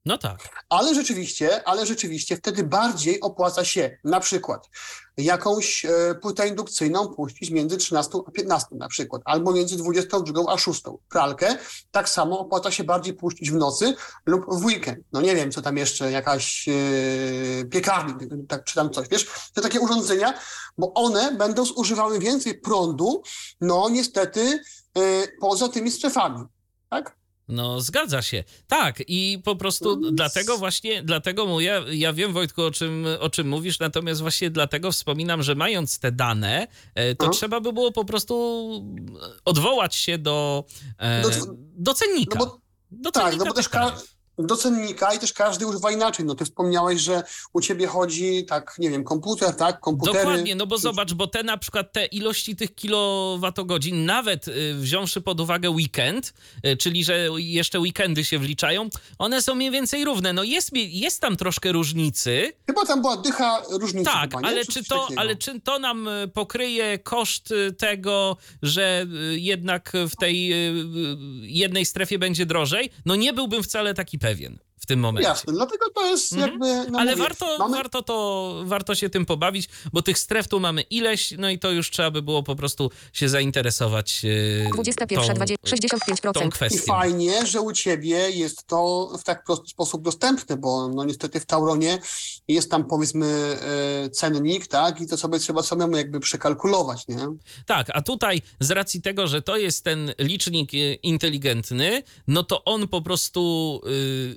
No tak. Ale rzeczywiście, ale rzeczywiście wtedy bardziej opłaca się na przykład jakąś e, płytę indukcyjną puścić między 13 a 15 na przykład, albo między 22 a 6. Pralkę tak samo opłaca się bardziej puścić w nocy lub w weekend. No nie wiem, co tam jeszcze, jakaś e, piekarnik, tak, czy tam coś, wiesz, te takie urządzenia, bo one będą zużywały więcej prądu, no niestety e, poza tymi strefami, tak? No, zgadza się. Tak, i po prostu No, dlatego właśnie, dlatego mu ja, wiem, Wojtku, o czym, o czym mówisz, natomiast właśnie dlatego wspominam, że mając te dane, e, to No. trzeba by było po prostu odwołać się do, e, Do- do cennika. No bo do Tak, cennika no bo też ka-. Do cennika i też każdy używa inaczej. No ty wspomniałeś, że u ciebie chodzi, tak, nie wiem, komputer, tak, komputery. Dokładnie, no bo zobacz, bo te na przykład te ilości tych kilowatogodzin, nawet y, wziąwszy pod uwagę weekend, y, czyli że jeszcze weekendy się wliczają, one są mniej więcej równe. No jest, jest tam troszkę różnicy, Chyba tam była dycha różnicy. tak, chyba, ale Czy to, takiego? ale czy to nam y, pokryje koszt tego, że jednak w tej jednej strefie będzie drożej? No nie byłbym wcale taki pewien tym momencie. Jasne, dlatego to jest Mhm. jakby... No Ale mówię, warto, mamy- warto, to, warto się tym pobawić, bo tych stref tu mamy ileś, no i to już trzeba by było po prostu się zainteresować yy, 21, tą, 20, 65%. tą I kwestią. fajnie, że u ciebie jest to w tak prosty sposób dostępne, bo no niestety w Tauronie jest tam powiedzmy e, cennik, tak, i to sobie trzeba samemu jakby przekalkulować, nie? Tak, a tutaj z racji tego, że to jest ten licznik yy, inteligentny, no to on po prostu yy,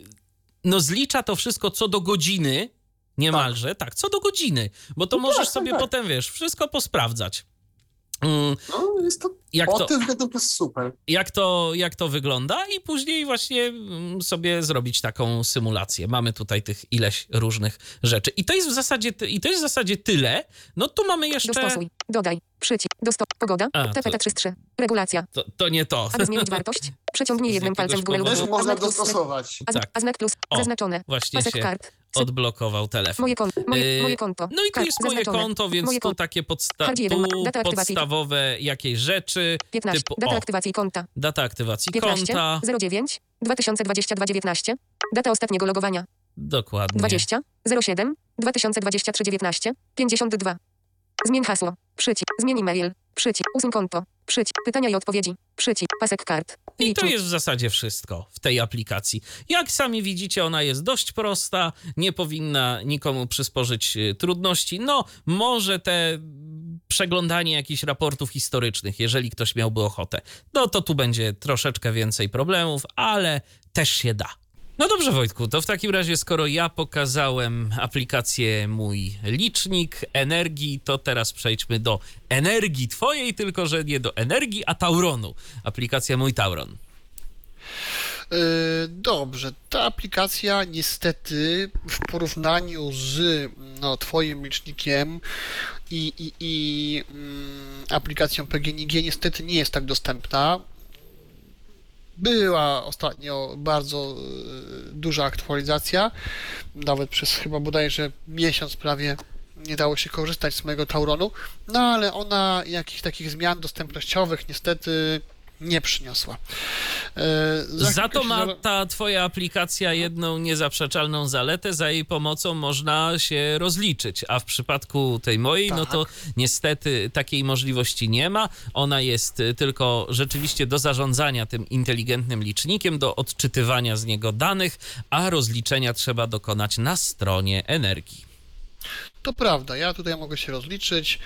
no zlicza to wszystko co do godziny, niemalże, tak, co do godziny, bo to No możesz tak, tak, sobie tak. potem, wiesz, wszystko posprawdzać. Mm, No jest to, Jak to- to jest super. jak to, jak to wygląda i później właśnie mm, sobie zrobić taką symulację. Mamy tutaj tych ileś różnych rzeczy. I to jest w zasadzie, i to jest w zasadzie tyle. No tu mamy jeszcze... Dostosuj. Dodaj. Przycisk. Dostop. Pogoda. A, to- TPT33. Regulacja. To, to nie to. Aby zmienić wartość, przeciągnij jednym palcem w górę lub Też można dostosować. a, Tak. a znak plus. O, Zaznaczone. Właśnie Pasek się kart. odblokował telefon. Moje konto. Moje, Yy, moje konto. No i tu Kart. jest moje Zaznaczone. konto, więc Moje tu konto. takie podsta- tu data aktywacji. podstawowe jakieś rzeczy. 15. Typu, Data aktywacji konta. data aktywacji 15. konta. 09. 2022 19. Data ostatniego logowania. Dokładnie. 20. 07. 2023 19. 52. Zmień hasło. Przycisk. Zmień e-mail. Przycisk. Usuń konto. Przycisk. Pytania i odpowiedzi. Przycisk. Pasek kart. I to jest w zasadzie wszystko w tej aplikacji. Jak sami widzicie, ona jest dość prosta, nie powinna nikomu przysporzyć y, trudności. No, może te przeglądanie jakichś raportów historycznych, jeżeli ktoś miałby ochotę. No to tu będzie troszeczkę więcej problemów, ale też się da. No dobrze, Wojtku, to w takim razie, skoro ja pokazałem aplikację mój licznik energii, to teraz przejdźmy do energii twojej, tylko że nie do energii, a Tauronu. Aplikacja mój Tauron. Yy, Dobrze, ta aplikacja niestety w porównaniu z no, Twoim licznikiem i, i, i mm, aplikacją PGNiG niestety nie jest tak dostępna. Była ostatnio bardzo yy, duża aktualizacja, nawet przez chyba bodajże miesiąc prawie nie dało się korzystać z mojego Tauronu, no ale ona jakichś takich zmian dostępnościowych niestety nie przyniosła. Yy, Za to chwilkę ma ta twoja aplikacja jedną niezaprzeczalną zaletę, za jej pomocą można się rozliczyć, a w przypadku tej mojej, no to niestety takiej możliwości nie ma. Ona jest y, tylko rzeczywiście do zarządzania tym inteligentnym licznikiem, do odczytywania z niego danych, a rozliczenia trzeba dokonać na stronie energii. To prawda, ja tutaj mogę się rozliczyć e,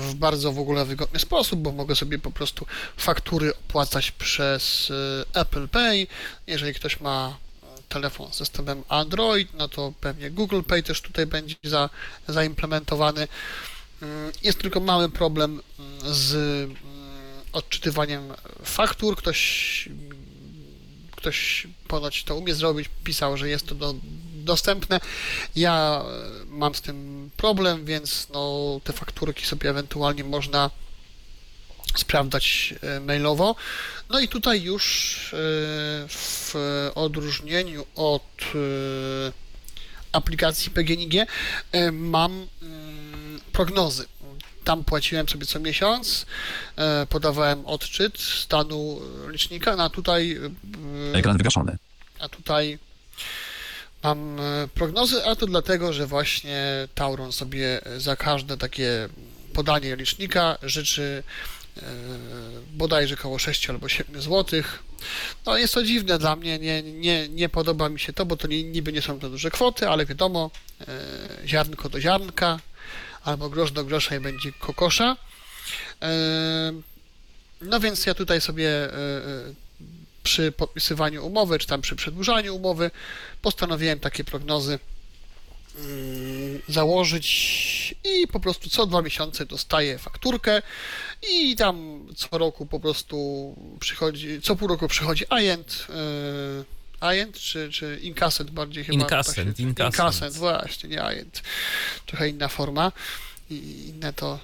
w bardzo w ogóle wygodny sposób, bo mogę sobie po prostu faktury opłacać przez e, Apple Pay. Jeżeli ktoś ma telefon z systemem Android, no to pewnie Google Pay też tutaj będzie za, zaimplementowany. Mm, Jest tylko mały problem mm, z mm, odczytywaniem faktur. Ktoś ktoś ponoć to umie zrobić, pisał, że jest to do, dostępne. Ja e, mam z tym problem, więc no, te fakturki sobie ewentualnie można sprawdzać e, mailowo. No i tutaj już e, w odróżnieniu od aplikacji PGNiG mam prognozy. Tam płaciłem sobie co miesiąc, podawałem odczyt stanu licznika, no a tutaj Ekran wygaszony. a tutaj Mam e, prognozy, a to dlatego, że właśnie Tauron sobie za każde takie podanie licznika życzy e, bodajże około 6 albo 7 złotych. No jest to dziwne dla mnie, nie, nie, nie podoba mi się to, bo to niby nie są to duże kwoty, ale wiadomo, e, ziarnko do ziarnka albo grosz do grosza i będzie kokosza. E, no więc ja tutaj sobie e, e, przy podpisywaniu umowy, czy tam przy przedłużaniu umowy, postanowiłem takie prognozy mm, założyć i po prostu co dwa miesiące dostaję fakturkę i tam co roku po prostu przychodzi, co pół roku przychodzi agent, yy, agent czy, czy inkasent bardziej chyba. Inkasent, się- inkasent. Inkasent, właśnie, nie agent. Trochę inna forma i inne to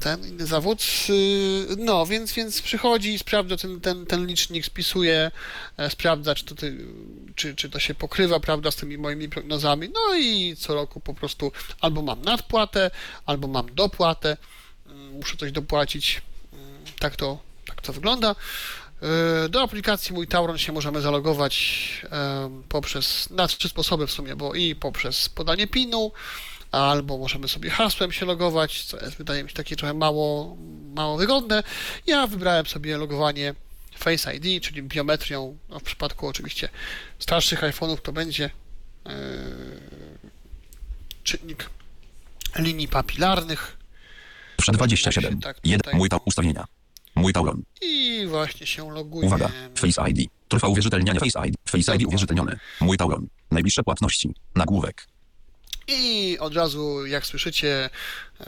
ten inny zawód. Yy, No, więc, więc przychodzi, sprawdza ten, ten, ten licznik, spisuje, e, sprawdza, czy to, ty, czy, czy to się pokrywa, prawda, z tymi moimi prognozami. No i co roku po prostu albo mam nadpłatę, albo mam dopłatę, mm, muszę coś dopłacić. Mm, Tak to, tak to wygląda. Yy, Do aplikacji Mój Tauron się możemy zalogować poprzez, na trzy sposoby w sumie, bo i poprzez podanie PIN-u, albo możemy sobie hasłem się logować, co jest, wydaje mi się takie trochę mało, mało wygodne. Ja wybrałem sobie logowanie Face ID, czyli biometrią, no w przypadku oczywiście starszych iPhone'ów to będzie yy, czynnik linii papilarnych. Przed 27. Tak, 1. tutaj. Mój ta ustawienia. Mój Tauron. I właśnie się loguję. Uwaga. Face ID. Trwa uwierzytelnianie Face ID. Face ID uwierzytelniony. Mój Tauron. Najbliższe płatności. Nagłówek. I od razu, jak słyszycie, e,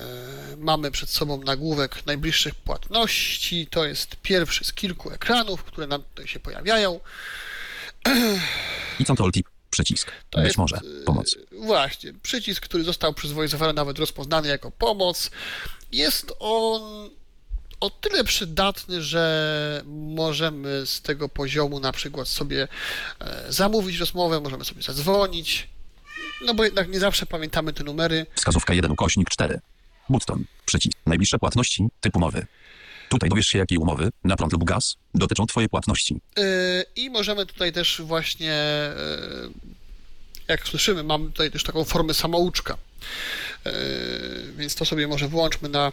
mamy przed sobą nagłówek najbliższych płatności. To jest pierwszy z kilku ekranów, które nam tutaj się pojawiają. I control tip. Przycisk. To Być jest, może. e, Pomoc. Właśnie, przycisk, który został przez VoiceOver nawet rozpoznany jako pomoc. Jest on o tyle przydatny, że możemy z tego poziomu na przykład sobie e, zamówić rozmowę, możemy sobie zadzwonić. No bo jednak nie zawsze pamiętamy te numery. Wskazówka 1 ukośnik 4. Button. Przycisk. Najbliższe płatności. Typ umowy. Tutaj dowiesz się, jakiej umowy, na prąd lub gaz, dotyczą Twojej płatności. Yy, I możemy tutaj też właśnie, yy, jak słyszymy, mamy tutaj też taką formę samouczka. Yy, Więc to sobie może wyłączmy na,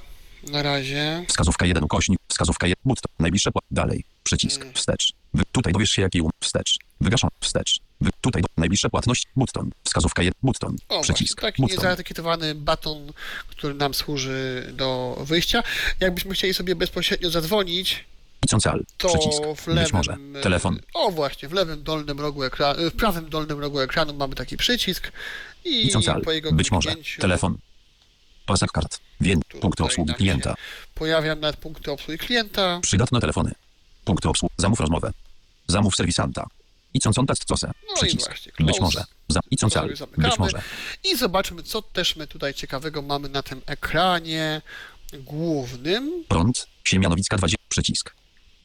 na razie. Wskazówka 1 ukośnik. Wskazówka 1. Button. Najbliższe. Dalej. Przycisk. Mm. Wstecz. Wy, tutaj dowiesz się, jakiej um... Wstecz. Wygaszą. Wstecz. Wy, tutaj do... najbliższe płatności. Button. Wskazówka 1. Button. O, Przycisk. właśnie, taki Button. niezaetykietowany baton, który nam służy do wyjścia. Jakbyśmy chcieli sobie bezpośrednio zadzwonić, Icącal. to Przycisk. w lewym... Być może. Telefon. O, właśnie, w lewym dolnym rogu ekranu, w prawym dolnym rogu ekranu mamy taki przycisk i Icącal. po jego Być może. Telefon. Pasek kart. Punkty Tutaj obsługi klienta. Pojawiam nawet punkty obsługi klienta. Przydatne telefony. Punkty obsługi. Zamów rozmowę. Zamów serwisanta. Icącą test cose. No i Przycisk. właśnie, Być może. Za... Icącal. Sobie zamykamy. Być może. I zobaczmy, co też my tutaj ciekawego mamy na tym ekranie głównym. Prąd. Siemianowicka 20. Przycisk.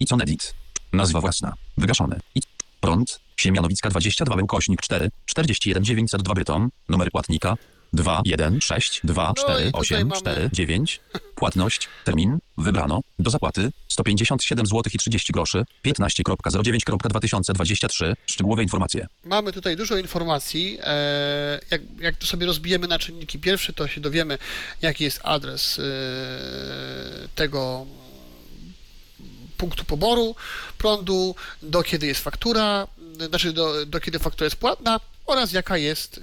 Icon edit. Nazwa własna. Wygaszony. I... Prąd. Siemianowicka 22 ukośnik 4. 41 902 Bytom. Numer płatnika. 2 1 6 2 No i 4 tutaj 8 mamy- 4 9. Płatność. Termin. Wybrano. Do zapłaty. 157 zł i 30 groszy. 15.09.2023. Szczegółowe informacje. Mamy tutaj dużo informacji. E, jak, jak to sobie rozbijemy na czynniki pierwsze, to się dowiemy, jaki jest adres e, tego punktu poboru prądu, do kiedy jest faktura, znaczy do, do kiedy faktura jest płatna oraz jaka jest e,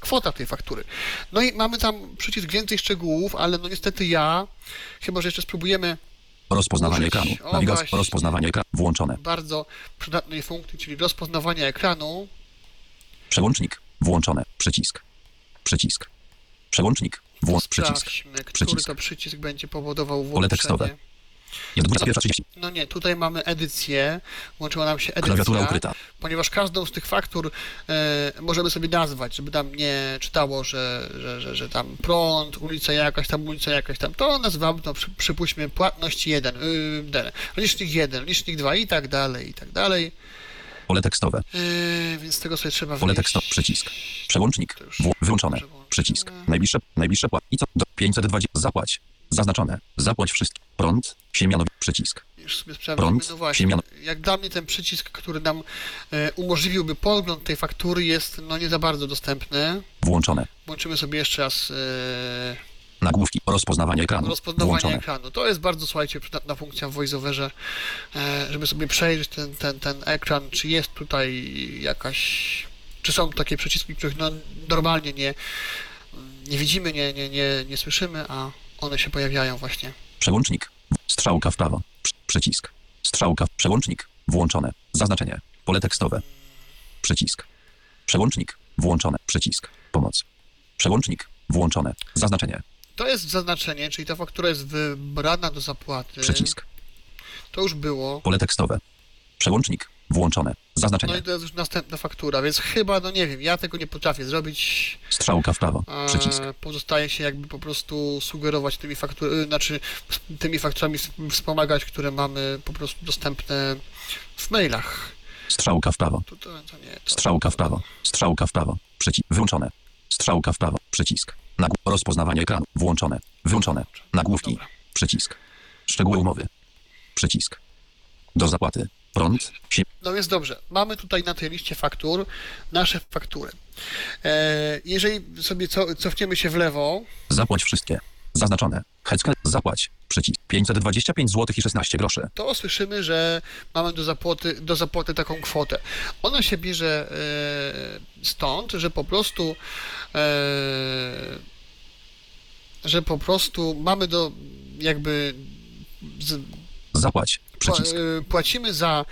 kwota tej faktury. No i mamy tam przycisk więcej szczegółów, ale no niestety ja, chyba że jeszcze spróbujemy Rozpoznawanie Użyć. ekranu. Nawigacja. Rozpoznawanie ekranu. Włączone. bardzo przydatnej funkcji, czyli rozpoznawania ekranu, Przełącznik. Włączone. Przycisk. Przycisk. Przełącznik. Włącz przycisk. Sprawdźmy, który Przycisk. to przycisk będzie powodował Pole włączenie. tekstowe. Jest 21.30. No nie, tutaj mamy edycję, włączyła nam się edycja, Klawiatura ukryta. ponieważ każdą z tych faktur e, możemy sobie nazwać, żeby tam nie czytało, że, że, że, że tam prąd, ulica jakaś tam, ulica jakaś tam, to nazywamy to, przy, przypuśćmy, płatność 1, yy, licznik 1, licznik 2 i tak dalej, i tak dalej. Pole tekstowe. Yy, więc tego sobie trzeba Pole tekstowe. Przycisk. Przełącznik. W, wyłączone. Przycisk. Najbliższe. Najbliższe płat. I co? Do 520. Zapłać. Zaznaczone. Zapłać wszystko. Prąd. Siemianowy. Przycisk. już sobie. Prąd, No właśnie, siemiano- jak dla mnie ten przycisk, który nam e, umożliwiłby podgląd tej faktury jest no nie za bardzo dostępny. Włączone. Włączymy sobie jeszcze raz e, Nagłówki. Rozpoznawanie ekranu. rozpoznawanie Włączone. ekranu. To jest bardzo, słuchajcie, przydatna funkcja w VoiceOverze, e, żeby sobie przejrzeć ten, ten, ten ekran, czy jest tutaj jakaś... Czy są takie przyciski, których no, normalnie nie, nie widzimy, nie, nie, nie, nie słyszymy, a one się pojawiają właśnie. Przełącznik. Strzałka w prawo. Przy- Przycisk. Strzałka. Przełącznik. Włączone. Zaznaczenie. Pole tekstowe. Przycisk. Przełącznik. Włączone. Przycisk. Pomoc. Przełącznik. Włączone. Zaznaczenie. To jest zaznaczenie, czyli ta faktura jest wybrana do zapłaty. Przycisk. To już było. Pole tekstowe. Przełącznik. Włączone. No Zaznaczenie. i to jest już następna faktura, więc chyba, no nie wiem, ja tego nie potrafię zrobić. Strzałka w prawo. E, Przycisk. Pozostaje się jakby po prostu sugerować tymi fakturami, znaczy tymi fakturami wspomagać, które mamy po prostu dostępne w mailach. Strzałka w prawo. To, to, to nie. Strzałka w prawo. Strzałka w prawo. Przycisk. Wyłączone. Strzałka w prawo. Przycisk. Nagł... Rozpoznawanie ekranu. Włączone. Wyłączone. Nagłówki. Dobra. Przycisk. Szczegóły umowy. Przycisk. Do zapłaty. Prąd. No więc dobrze, mamy tutaj na tej liście faktur nasze faktury. E, jeżeli sobie co, cofniemy się w lewo, Zapłać wszystkie. Zaznaczone. Hecke. Zapłać. Przycisk. 525 zł i 16 groszy. to słyszymy, że mamy do zapłaty, do zapłaty taką kwotę. Ona się bierze e, stąd, że po prostu e, że po prostu mamy do jakby z, Zapłać. Przycisk. e, płacimy za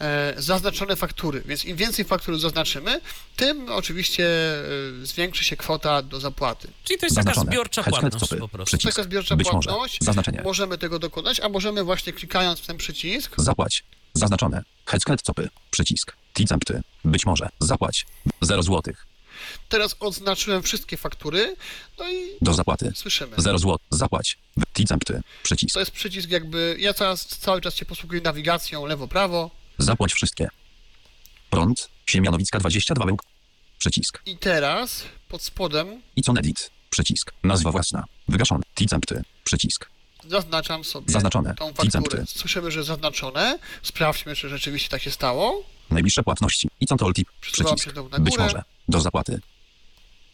e, zaznaczone faktury, więc im więcej faktur zaznaczymy, tym oczywiście e, zwiększy się kwota do zapłaty. Czyli to jest taka Zaznaczone. zbiorcza Hecke. płatność Copy. po prostu. Przycisk. Taka zbiorcza Być może. płatność, Zaznaczenie. możemy tego dokonać, a możemy właśnie klikając w ten przycisk Zapłać. Zaznaczone. Hecke. Copy. Przycisk. Ticempty. Być może. Zapłać. 0 zł. Teraz odznaczyłem wszystkie faktury, no i Do zapłaty. słyszymy. 0 zł. Zapłać. Ticempty. Przycisk. To jest przycisk jakby, ja teraz cały czas się posługuję nawigacją lewo-prawo Zapłać wszystkie. Prąd. Siemianowicka 22 bełk. Przycisk. i teraz pod spodem I co edit. Przycisk. Nazwa własna. Wygaszony. Ticempty. Przycisk. Zaznaczam sobie Zaznaczone. tą fakturę. Słyszymy, że zaznaczone. Sprawdźmy, czy rzeczywiście tak się stało. Najbliższe płatności. I co tip. Przycisk. się Być może. Do zapłaty.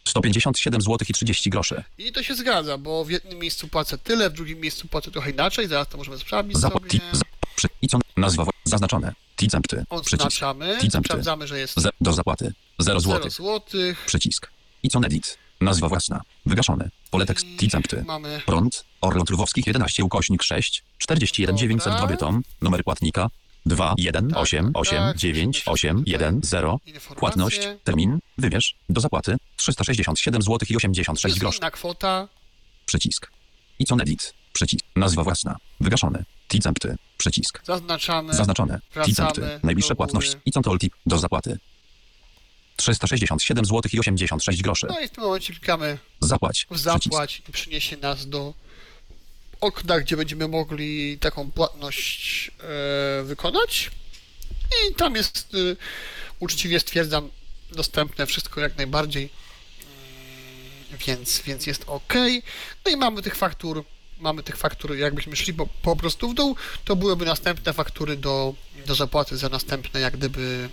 157 zł i 30 groszy. I to się zgadza, bo w jednym miejscu płacę tyle, w drugim miejscu płacę trochę inaczej. Zaraz to możemy sprawdzić Zapłat. sobie. Za, przy, I co nazwa zaznaczone. Ticempty. Przycisk. Odznaczamy, Ticempty. sprawdzamy, że jest Z, do zapłaty. 0 0 zł. Przycisk. I co edit. Nazwa własna. Wygaszony. Pole tekst. I Ticempty. Mamy Prąd. Orląt Lwowskich 11 ukośnik 6 41 902 Dobra. Bytom. Numer płatnika 2 1 Tak, 8 tak, 8 tak. 9 Musimy 8 tutaj 1 0 informacje. Płatność. Termin. Wybierz. Do zapłaty 367 zł i 86 jest groszy. kwota. Przycisk. I co edit. Przycisk. Nazwa własna. Wygaszony. Ticempty. Przycisk. Zaznaczamy. Zaznaczone. Do góry. płatności. I co tip. Do zapłaty. 367 zł i 86 groszy. No i w tym momencie klikamy Zapłać. w Przycisk. zapłać i przyniesie nas do okna, gdzie będziemy mogli taką płatność e, wykonać. I tam jest, e, uczciwie stwierdzam, dostępne wszystko jak najbardziej, Mm, więc, więc jest ok. No i mamy tych faktur, mamy tych faktur, jakbyśmy szli po, po prostu w dół, to byłyby następne faktury do, do zapłaty za następne jak gdyby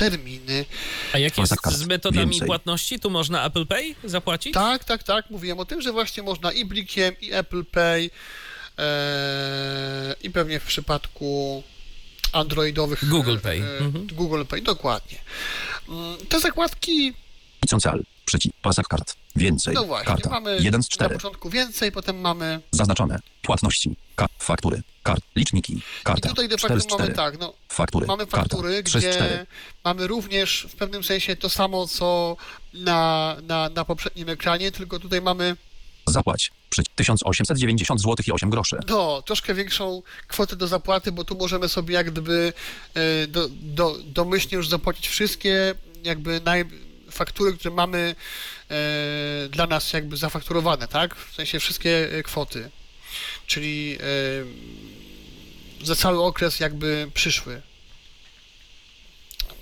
terminy. A jak jest Polsat Card. z metodami Więcej. płatności? Tu można Apple Pay zapłacić? Tak, tak, tak. Mówiłem o tym, że właśnie można i Blikiem, i Apple Pay, e, i pewnie w przypadku androidowych. Google Pay. e, Mhm. Google Pay, dokładnie. Mm, Te zakładki, cal. Przycisk. Pasak kart. Więcej. no właśnie, Karta. mamy 1 z na 4. początku więcej, potem mamy. Zaznaczone. Płatności. Ka faktury. Kart. Liczniki. I Karta. tutaj de 4 z facto mamy 4. tak, no, Faktury. mamy Karta. faktury, 3 4. gdzie mamy również w pewnym sensie to samo, co na, na, na poprzednim ekranie, tylko tutaj mamy Zapłać. Przy 1890 zł i 8 groszy. No, troszkę większą kwotę do zapłaty, bo tu możemy sobie jak gdyby e, do, do, domyślnie już zapłacić wszystkie jakby naj, faktury, które mamy e, dla nas jakby zafakturowane, tak? W sensie wszystkie e, kwoty. Czyli e, za cały okres jakby przyszły.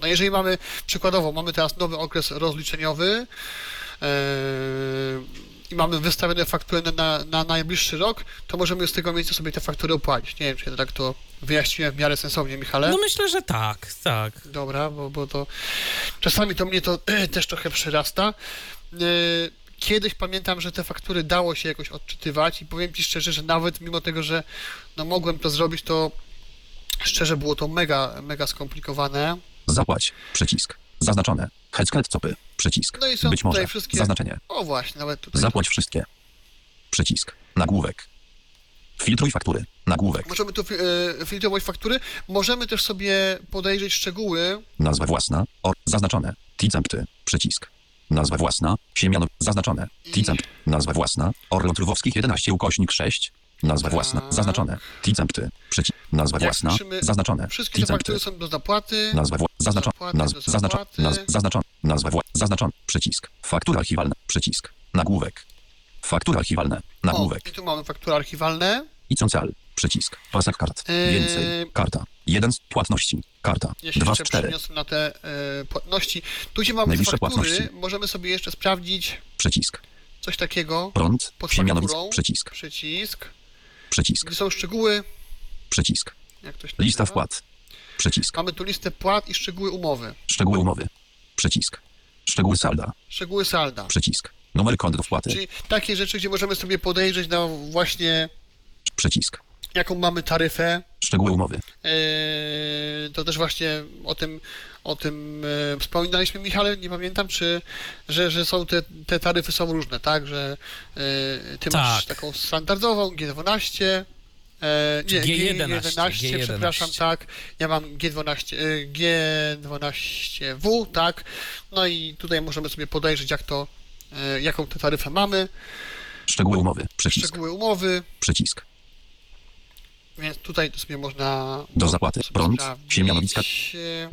No jeżeli mamy, przykładowo, mamy teraz nowy okres rozliczeniowy, i mamy wystawione faktury na, na, na najbliższy rok, to możemy z tego miejsca sobie te faktury opłacić. Nie wiem, czy ja tak to wyjaśniłem w miarę sensownie, Michale. No myślę, że tak, tak. Dobra, bo, bo to czasami to mnie to też trochę przyrasta. Yy, Kiedyś pamiętam, że te faktury dało się jakoś odczytywać i powiem Ci szczerze, że nawet mimo tego, że no mogłem to zrobić, to szczerze było to mega, mega skomplikowane. Zapłać. Przycisk. Zaznaczone. Headset copy. Przycisk. No i są Być może. wszystkie- Zaznaczenie. O właśnie, nawet tutaj. Zapłać wszystkie. Przycisk. Nagłówek. Filtruj faktury. Nagłówek. Możemy tu e, filtrować faktury. Możemy też sobie podejrzeć szczegóły. Nazwa własna. Or. Zaznaczone. Ticempty. Przycisk. Nazwa własna. Siemiano. Zaznaczone. Ticempt. Nazwa własna. Orlon Trwowskich 11 ukośnik 6. Nazwa własna. Zaznaczone. Ticempty. Przycisk. Nazwa własna. Zaznaczone. Wszystkie faktury są do zapłaty. Nazwa wła... Zaznaczone. Zapłaty, Zaznaczone. zapłaty. Zaznaczone. Nazwa wła... Zaznaczone. Przycisk. Faktura archiwalna. Przycisk. Nagłówek. Faktura archiwalne. Nagłówek. O, I tu mamy faktury archiwalne. I cal. Przycisk. Pasek kart. Eee. Więcej. Karta. Jeden z płatności. Karta. Ja Dwa z cztery. na te e, płatności. Tu gdzie mamy Najbliższe faktury, płatności. możemy sobie jeszcze sprawdzić Przycisk. coś takiego. Prąd. Pod. Przycisk. Przycisk. Przycisk. Są szczegóły. Przycisk. Lista nazywa? wpłat. Przycisk. Mamy tu listę płat i szczegóły umowy. Szczegóły umowy. Przycisk. Szczegóły salda. Szczegóły salda. Przycisk. Numer do wpłaty. Czyli takie rzeczy, gdzie możemy sobie podejrzeć na właśnie Przycisk. jaką mamy taryfę. Szczegóły umowy. Eee, to też właśnie o tym, o tym e, wspominaliśmy, Michale, nie pamiętam, czy, że, że są te, te taryfy są różne, tak, że e, ty masz Tak. taką standardową G12, e, nie, G11, G11, przepraszam, tak, ja mam G12, e, G12W, tak, no i tutaj możemy sobie podejrzeć, jak to, jaką tę taryfę mamy, Szczegóły umowy. Przycisk. szczegóły umowy, Przycisk. Więc tutaj to sobie można Do zapłaty. Prąd. Siemianowicka.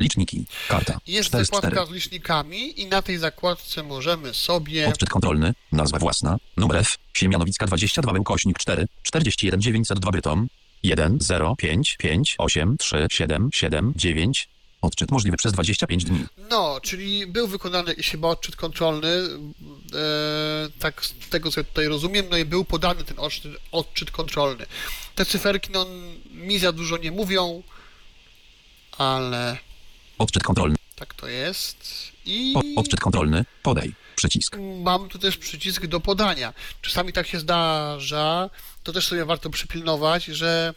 Liczniki. Karta. Jest 4 z 4. zakładka z licznikami i na tej zakładce możemy sobie Odczyt kontrolny. Nazwa własna. Numer F. Siemianowicka 22 ukośnik 4. 41 902 Bytom. 1 0 5 5 8 3 7 7 9. Odczyt możliwy przez 25 dni. No, czyli był wykonany chyba odczyt kontrolny, e, tak z tego co ja tutaj rozumiem, no i był podany ten odczyt, odczyt kontrolny. Te cyferki, no, mi za dużo nie mówią, ale Odczyt kontrolny. tak to jest. I odczyt kontrolny. Podaj. Przycisk. mam tu też przycisk do podania. Czasami tak się zdarza, to też sobie warto przypilnować, że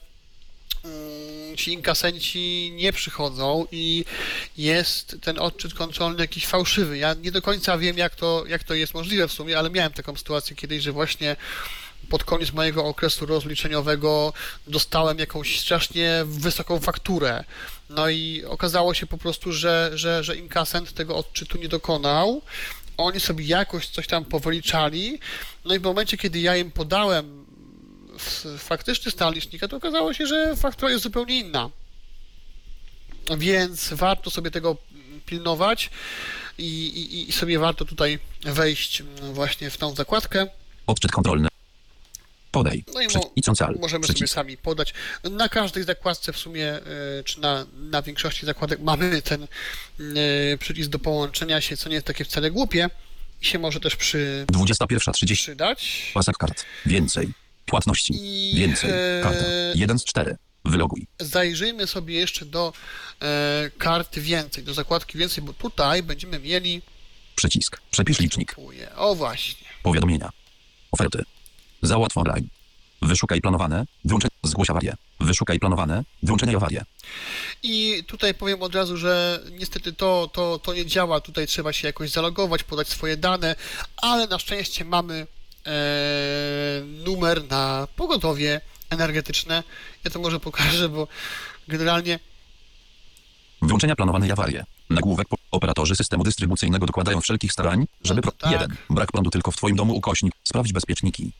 ci inkasenci nie przychodzą i jest ten odczyt kontrolny jakiś fałszywy. Ja nie do końca wiem, jak to, jak to jest możliwe w sumie, ale miałem taką sytuację kiedyś, że właśnie pod koniec mojego okresu rozliczeniowego dostałem jakąś strasznie wysoką fakturę. No i okazało się po prostu, że, że, że inkasent tego odczytu nie dokonał. Oni sobie jakoś coś tam powyliczali. No i w momencie, kiedy ja im podałem faktyczny stan licznika, to okazało się, że faktura jest zupełnie inna. Więc warto sobie tego pilnować i, i, i sobie warto tutaj wejść właśnie w tą zakładkę. Odczyt kontrolny. Podaj. No i mo-. Możemy sobie sami podać. Na każdej zakładce w sumie, y, czy na, na większości zakładek mamy ten y, przycisk do połączenia się, co nie jest takie wcale głupie i się może też przy, 21.30. przydać. Pasek kart. Więcej. Płatności. I, Więcej. Karta. e, 1 z 4. Wyloguj. Zajrzyjmy sobie jeszcze do e, karty więcej, do zakładki więcej, bo tutaj będziemy mieli... Przycisk. Przepisz licznik. O właśnie. Powiadomienia. Oferty. Załatw online. Wyszukaj planowane. Wyłączenie. Zgłoś awarię. Wyszukaj planowane. Wyłączenie awarię. I tutaj powiem od razu, że niestety to, to, to nie działa. Tutaj trzeba się jakoś zalogować, podać swoje dane, ale na szczęście mamy numer na pogotowie energetyczne. Ja to może pokażę, bo generalnie Wyłączenia planowane i awarie. Nagłówek. po- Operatorzy systemu dystrybucyjnego dokładają wszelkich starań, żeby... Pro... tak. 1. Brak prądu tylko w Twoim domu ukośnik. Sprawdź bezpieczniki.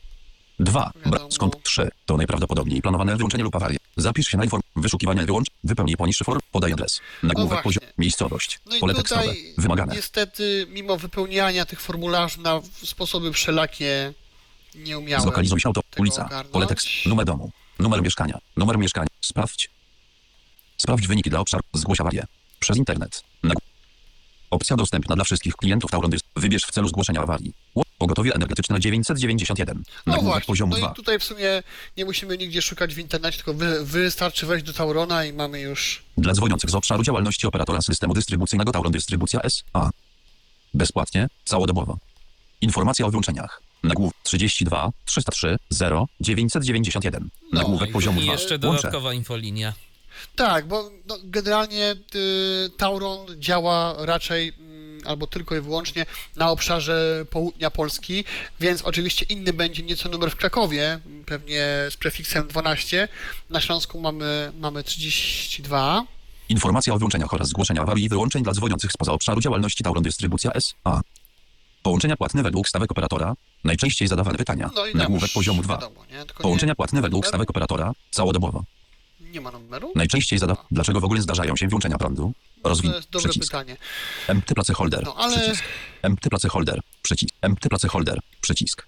2. Brak... Wiadomo. Skąd 3. To najprawdopodobniej planowane wyłączenie lub awarie. Zapisz się na inform... Wyszukiwania i wyłącz. Wypełnij poniższy form. Podaj adres. Nagłówek No poziom. Miejscowość. No i Pole tutaj tekstowe. Wymagane. niestety, mimo wypełniania tych formularzy na sposoby wszelakie nie umiałem. Zlokalizuj się auto, ulica, ogarnąć. pole tekst, numer domu, numer mieszkania, numer mieszkania, sprawdź. Sprawdź wyniki dla obszaru, zgłoś awarię. Przez internet. Nag... Opcja dostępna dla wszystkich klientów Taurondys. Wybierz w celu zgłoszenia awarii. Pogotowie energetyczne 991. No Nagłówek właśnie, poziomu no 2. i tutaj w sumie nie musimy nigdzie szukać w internecie, tylko wy, wystarczy wejść do Taurona i mamy już... Dla dzwoniących z obszaru działalności operatora systemu dystrybucyjnego Tauron Dystrybucja S.A. Bezpłatnie, całodobowo. Informacja o wyłączeniach. Nagłów 32 303 0 991. Nagłówek poziomu I 2. jeszcze dodatkowa infolinia. Tak, bo no, generalnie y, Tauron działa raczej mm, albo tylko i wyłącznie na obszarze południa Polski, więc oczywiście inny będzie nieco numer w Krakowie, pewnie z prefiksem 12. Na Śląsku mamy, mamy 32. Informacja o wyłączeniach oraz zgłoszenia awarii i wyłączeń dla dzwoniących spoza obszaru działalności Tauron Dystrybucja S.A. Połączenia płatne według stawek operatora. Najczęściej zadawane pytania. No i Nagłówek poziomu 2. wiadomo, nie? Tylko Połączenia nie, płatne według numer? stawek operatora. Całodobowo. Nie ma numeru? Najczęściej zada... Dlaczego w ogóle zdarzają się wyłączenia prądu? Rozwin... To jest dobre Przycisk. pytanie. Empty placeholder. No, ale- Przycisk. Empty placeholder. Przycisk. Empty placeholder. Przycisk.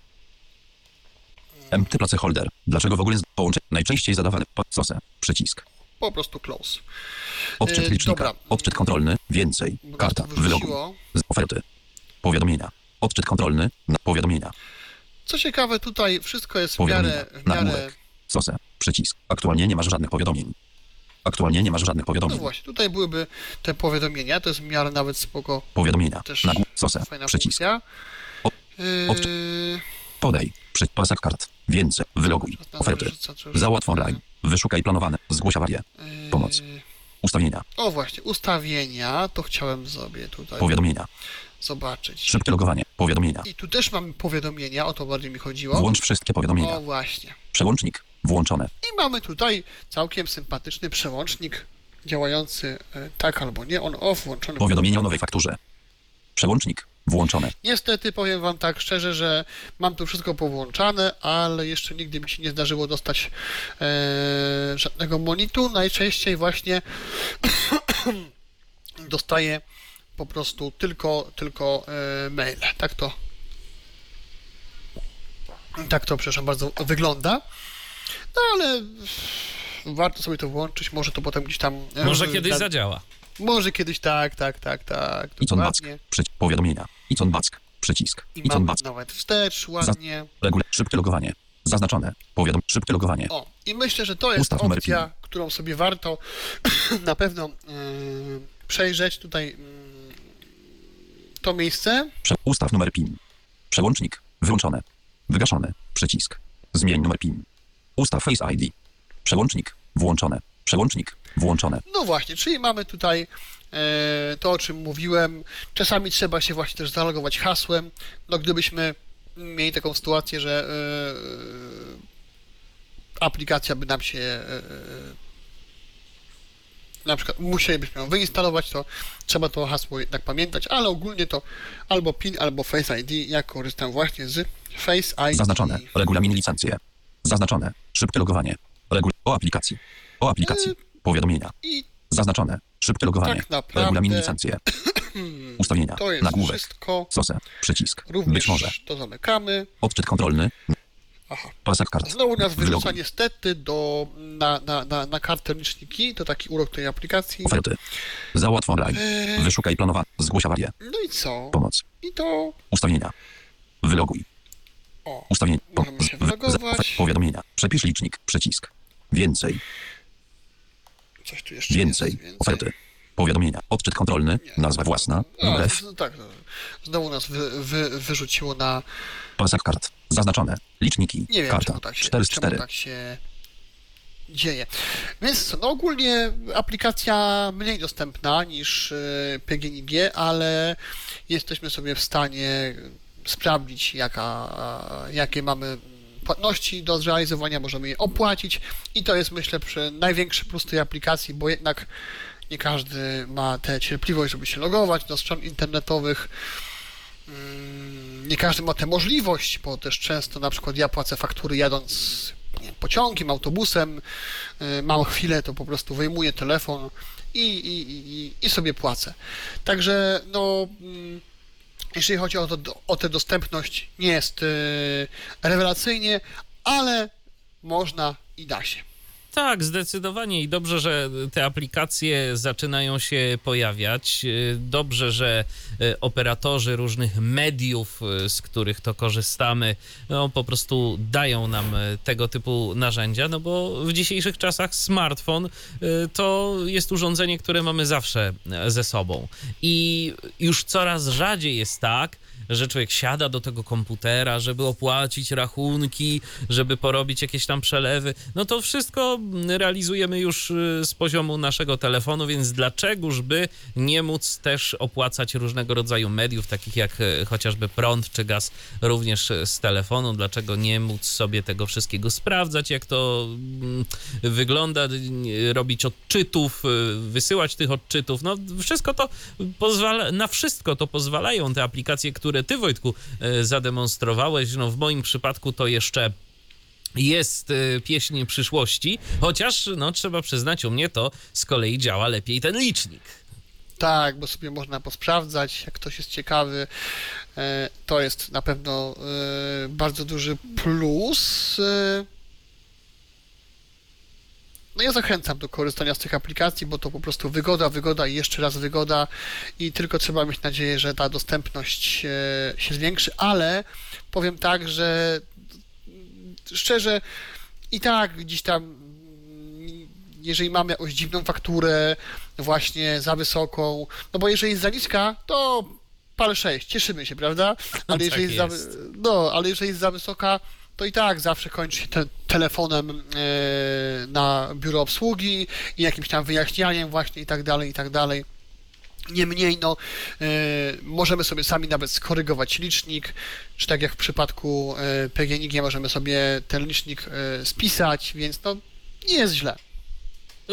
Empty placeholder. Dlaczego w ogóle z... połączenie? Najczęściej zadawane. Po... Sosę. Przycisk. Po prostu close. Odczyt Yy, licznika. dobra. Odczyt kontrolny. Więcej. Karta. wyrzuciło. Z oferty. Powiadomienia. Odczyt kontrolny. Na powiadomienia. Co ciekawe, tutaj wszystko jest w miarę, w miarę. Sosę. Przycisk. Aktualnie nie masz żadnych powiadomień. Aktualnie nie masz żadnych No powiadomień. właśnie, tutaj byłyby te powiadomienia, to jest w miarę nawet spoko Powiadomienia. też Nagłówek. Sosę. fajna Przycisk. funkcja. Od- Yy, Podaj. Przy pasek kart. Więcej. Wyloguj. Oferty. Załatw online. Wyszukaj planowane. Zgłoś awarię. yy, Pomoc. Ustawienia. O właśnie, ustawienia, to chciałem sobie tutaj Powiadomienia. Zobaczyć. Szybkie logowanie. Powiadomienia. I tu też mamy powiadomienia, o to bardziej mi chodziło. Włącz wszystkie powiadomienia. O właśnie. Przełącznik. Włączone. I mamy tutaj całkiem sympatyczny przełącznik działający e, tak albo nie, on off, włączony. Powiadomienie o nowej fakturze. Przełącznik. Włączone. Niestety powiem Wam tak szczerze, że mam tu wszystko powłączane, ale jeszcze nigdy mi się nie zdarzyło dostać e, żadnego monitu. Najczęściej właśnie dostaję po prostu tylko, tylko e, maile. Tak to tak to, przepraszam bardzo, wygląda. No ale warto sobie to włączyć, może to potem gdzieś tam... e, Może kiedyś na- zadziała. Może kiedyś tak, tak, tak, tak. Icon Back. dokładnie. Przy... Powiadomienia. Icon Back. Przycisk. I Icon Back. nawet wstecz, ładnie. Regule. Szybkie logowanie. Zaznaczone. Powiadom. Szybkie logowanie. O, i myślę, że to jest Ustaw opcja, którą sobie warto na pewno yy, przejrzeć. Tutaj yy, to miejsce. Prze... Ustaw numer PIN. Przełącznik. Wyłączone. Wygaszone. Przycisk. Zmień numer PIN. Ustaw Face ID. Przełącznik. Włączone. Przełącznik. Włączone. No właśnie, czyli mamy tutaj e, to, o czym mówiłem. Czasami trzeba się właśnie też zalogować hasłem. No gdybyśmy mieli taką sytuację, że e, aplikacja by nam się e, na przykład musielibyśmy ją wyinstalować, to trzeba to hasło jednak pamiętać, ale ogólnie to albo PIN, albo Face ID. Ja korzystam właśnie z Face ID. Zaznaczone. Regulamin licencje. Zaznaczone. Szybkie logowanie. Regul... O aplikacji. O aplikacji. Powiadomienia. I Zaznaczone. Szybkie logowanie. Tak naprawdę- Regulamin licencje. Ustawienia. to jest Nagłówek. wszystko. Sosę. Przycisk. Również Być może. to zamykamy. Odczyt kontrolny. Aha. Pasek kart. Znowu nas wyrzuca niestety do, na, na, na, na kartę liczniki, to taki urok tej aplikacji. Oferty. Załatw online. Eee. Wyszukaj planowane. Zgłoś awarię. No i co? Pomoc. I to... Ustawienia. Wyloguj. O, Ustawienia. Po, Możemy się wylogować. powiadomienia. Przepisz licznik. Przycisk. Więcej. coś tu jeszcze Więcej. jest. Więcej. Oferty. Powiadomienia. Odczyt kontrolny. Nazwa własna. F. no tak, no. znowu nas wy, wy, wyrzuciło na... Pasek kart. Zaznaczone. Liczniki. Nie wiem, Karta. tak, się, 4 z czemu 4. tak się dzieje. Więc no ogólnie aplikacja mniej dostępna niż e, PGNiG, ale jesteśmy sobie w stanie sprawdzić, jaka, jakie mamy płatności do zrealizowania, możemy je opłacić i to jest myślę przy największy plus tej aplikacji, bo jednak nie każdy ma tę cierpliwość, żeby się logować do stron internetowych. Mm, Nie każdy ma tę możliwość, bo też często na przykład ja płacę faktury jadąc pociągiem, autobusem, y, mam chwilę, to po prostu wyjmuję telefon i, i, i, i sobie płacę. Także no, mm, jeżeli chodzi o, to, o tę dostępność, nie jest y, rewelacyjnie, ale można i da się. Tak, zdecydowanie i dobrze, że te aplikacje zaczynają się pojawiać. Dobrze, że e, operatorzy różnych mediów, e, z których to korzystamy, no, po prostu dają nam e, tego typu narzędzia, no bo w dzisiejszych czasach smartfon to jest urządzenie, które mamy zawsze ze sobą. I już coraz rzadziej jest tak, że człowiek siada do tego komputera, żeby opłacić rachunki, żeby porobić jakieś tam przelewy. No to wszystko realizujemy już y, z poziomu naszego telefonu, więc dlaczegoż by nie móc też opłacać różnego rodzaju mediów, takich jak y, chociażby prąd czy gaz, również y, z telefonu? Dlaczego nie móc sobie tego wszystkiego sprawdzać, jak to mm, wygląda, robić odczytów, wysyłać tych odczytów? No wszystko to pozwala, na wszystko to pozwalają te aplikacje, które ty, Wojtku, e, zademonstrowałeś. No w moim przypadku to jeszcze jest e, pieśń przyszłości, chociaż no trzeba przyznać, u mnie to z kolei działa lepiej ten licznik. Tak, bo sobie można posprawdzać, jak ktoś jest ciekawy. E, to jest na pewno bardzo duży plus. No ja zachęcam do korzystania z tych aplikacji, bo to po prostu wygoda, wygoda i jeszcze raz wygoda i tylko trzeba mieć nadzieję, że ta dostępność e, się zwiększy, ale powiem tak, że szczerze i tak gdzieś tam jeżeli mamy jakąś dziwną fakturę właśnie za wysoką, no bo jeżeli jest za niska, to pal 6, cieszymy się, prawda? Ale tak jeżeli jest, jest. Za, no, ale jeżeli jest za wysoka, to i tak zawsze kończy się te, telefonem e, na biuro obsługi i jakimś tam wyjaśnianiem właśnie i tak dalej, i tak dalej. Niemniej, no, e, możemy sobie sami nawet skorygować licznik, czy tak jak w przypadku e, PGNiG możemy sobie ten licznik spisać, więc no, nie jest źle.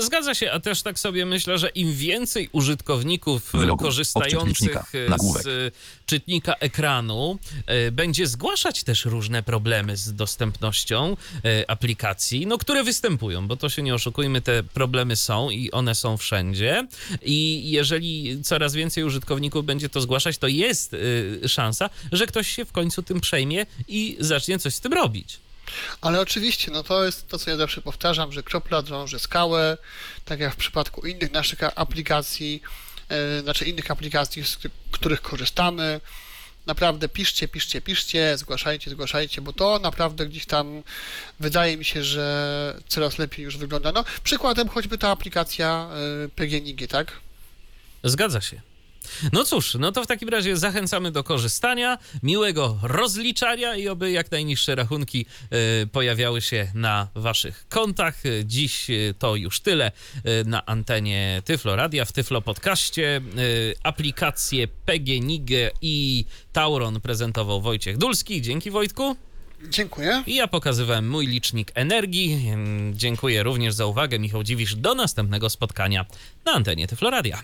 Zgadza się, a też tak sobie myślę, że im więcej użytkowników Wylogu, korzystających z czytnika ekranu e, będzie zgłaszać też różne problemy z dostępnością e, aplikacji, no które występują, bo to się nie oszukujmy, te problemy są i one są wszędzie i jeżeli coraz więcej użytkowników będzie to zgłaszać, to jest e, szansa, że ktoś się w końcu tym przejmie i zacznie coś z tym robić. Ale oczywiście, no to jest to, co ja zawsze powtarzam, że kropla drąży skałę, tak jak w przypadku innych naszych aplikacji, yy, znaczy innych aplikacji, z których korzystamy. Naprawdę piszcie, piszcie, piszcie, zgłaszajcie, zgłaszajcie, bo to naprawdę gdzieś tam wydaje mi się, że coraz lepiej już wygląda. No, przykładem choćby ta aplikacja e, PGNiG, tak? Zgadza się. No cóż, no to w takim razie zachęcamy do korzystania, miłego rozliczania i oby jak najniższe rachunki y, pojawiały się na waszych kontach. Dziś y, to już tyle y, na antenie Tyflo Radia, w Tyflo Podcaście. Aplikacje PGNiG i Tauron prezentował Wojciech Dulski. Dzięki Wojtku. Dziękuję. I ja pokazywałem mój licznik energii. Dziękuję również za uwagę. Michał Dziwisz. Do następnego spotkania na antenie Tyfloradia.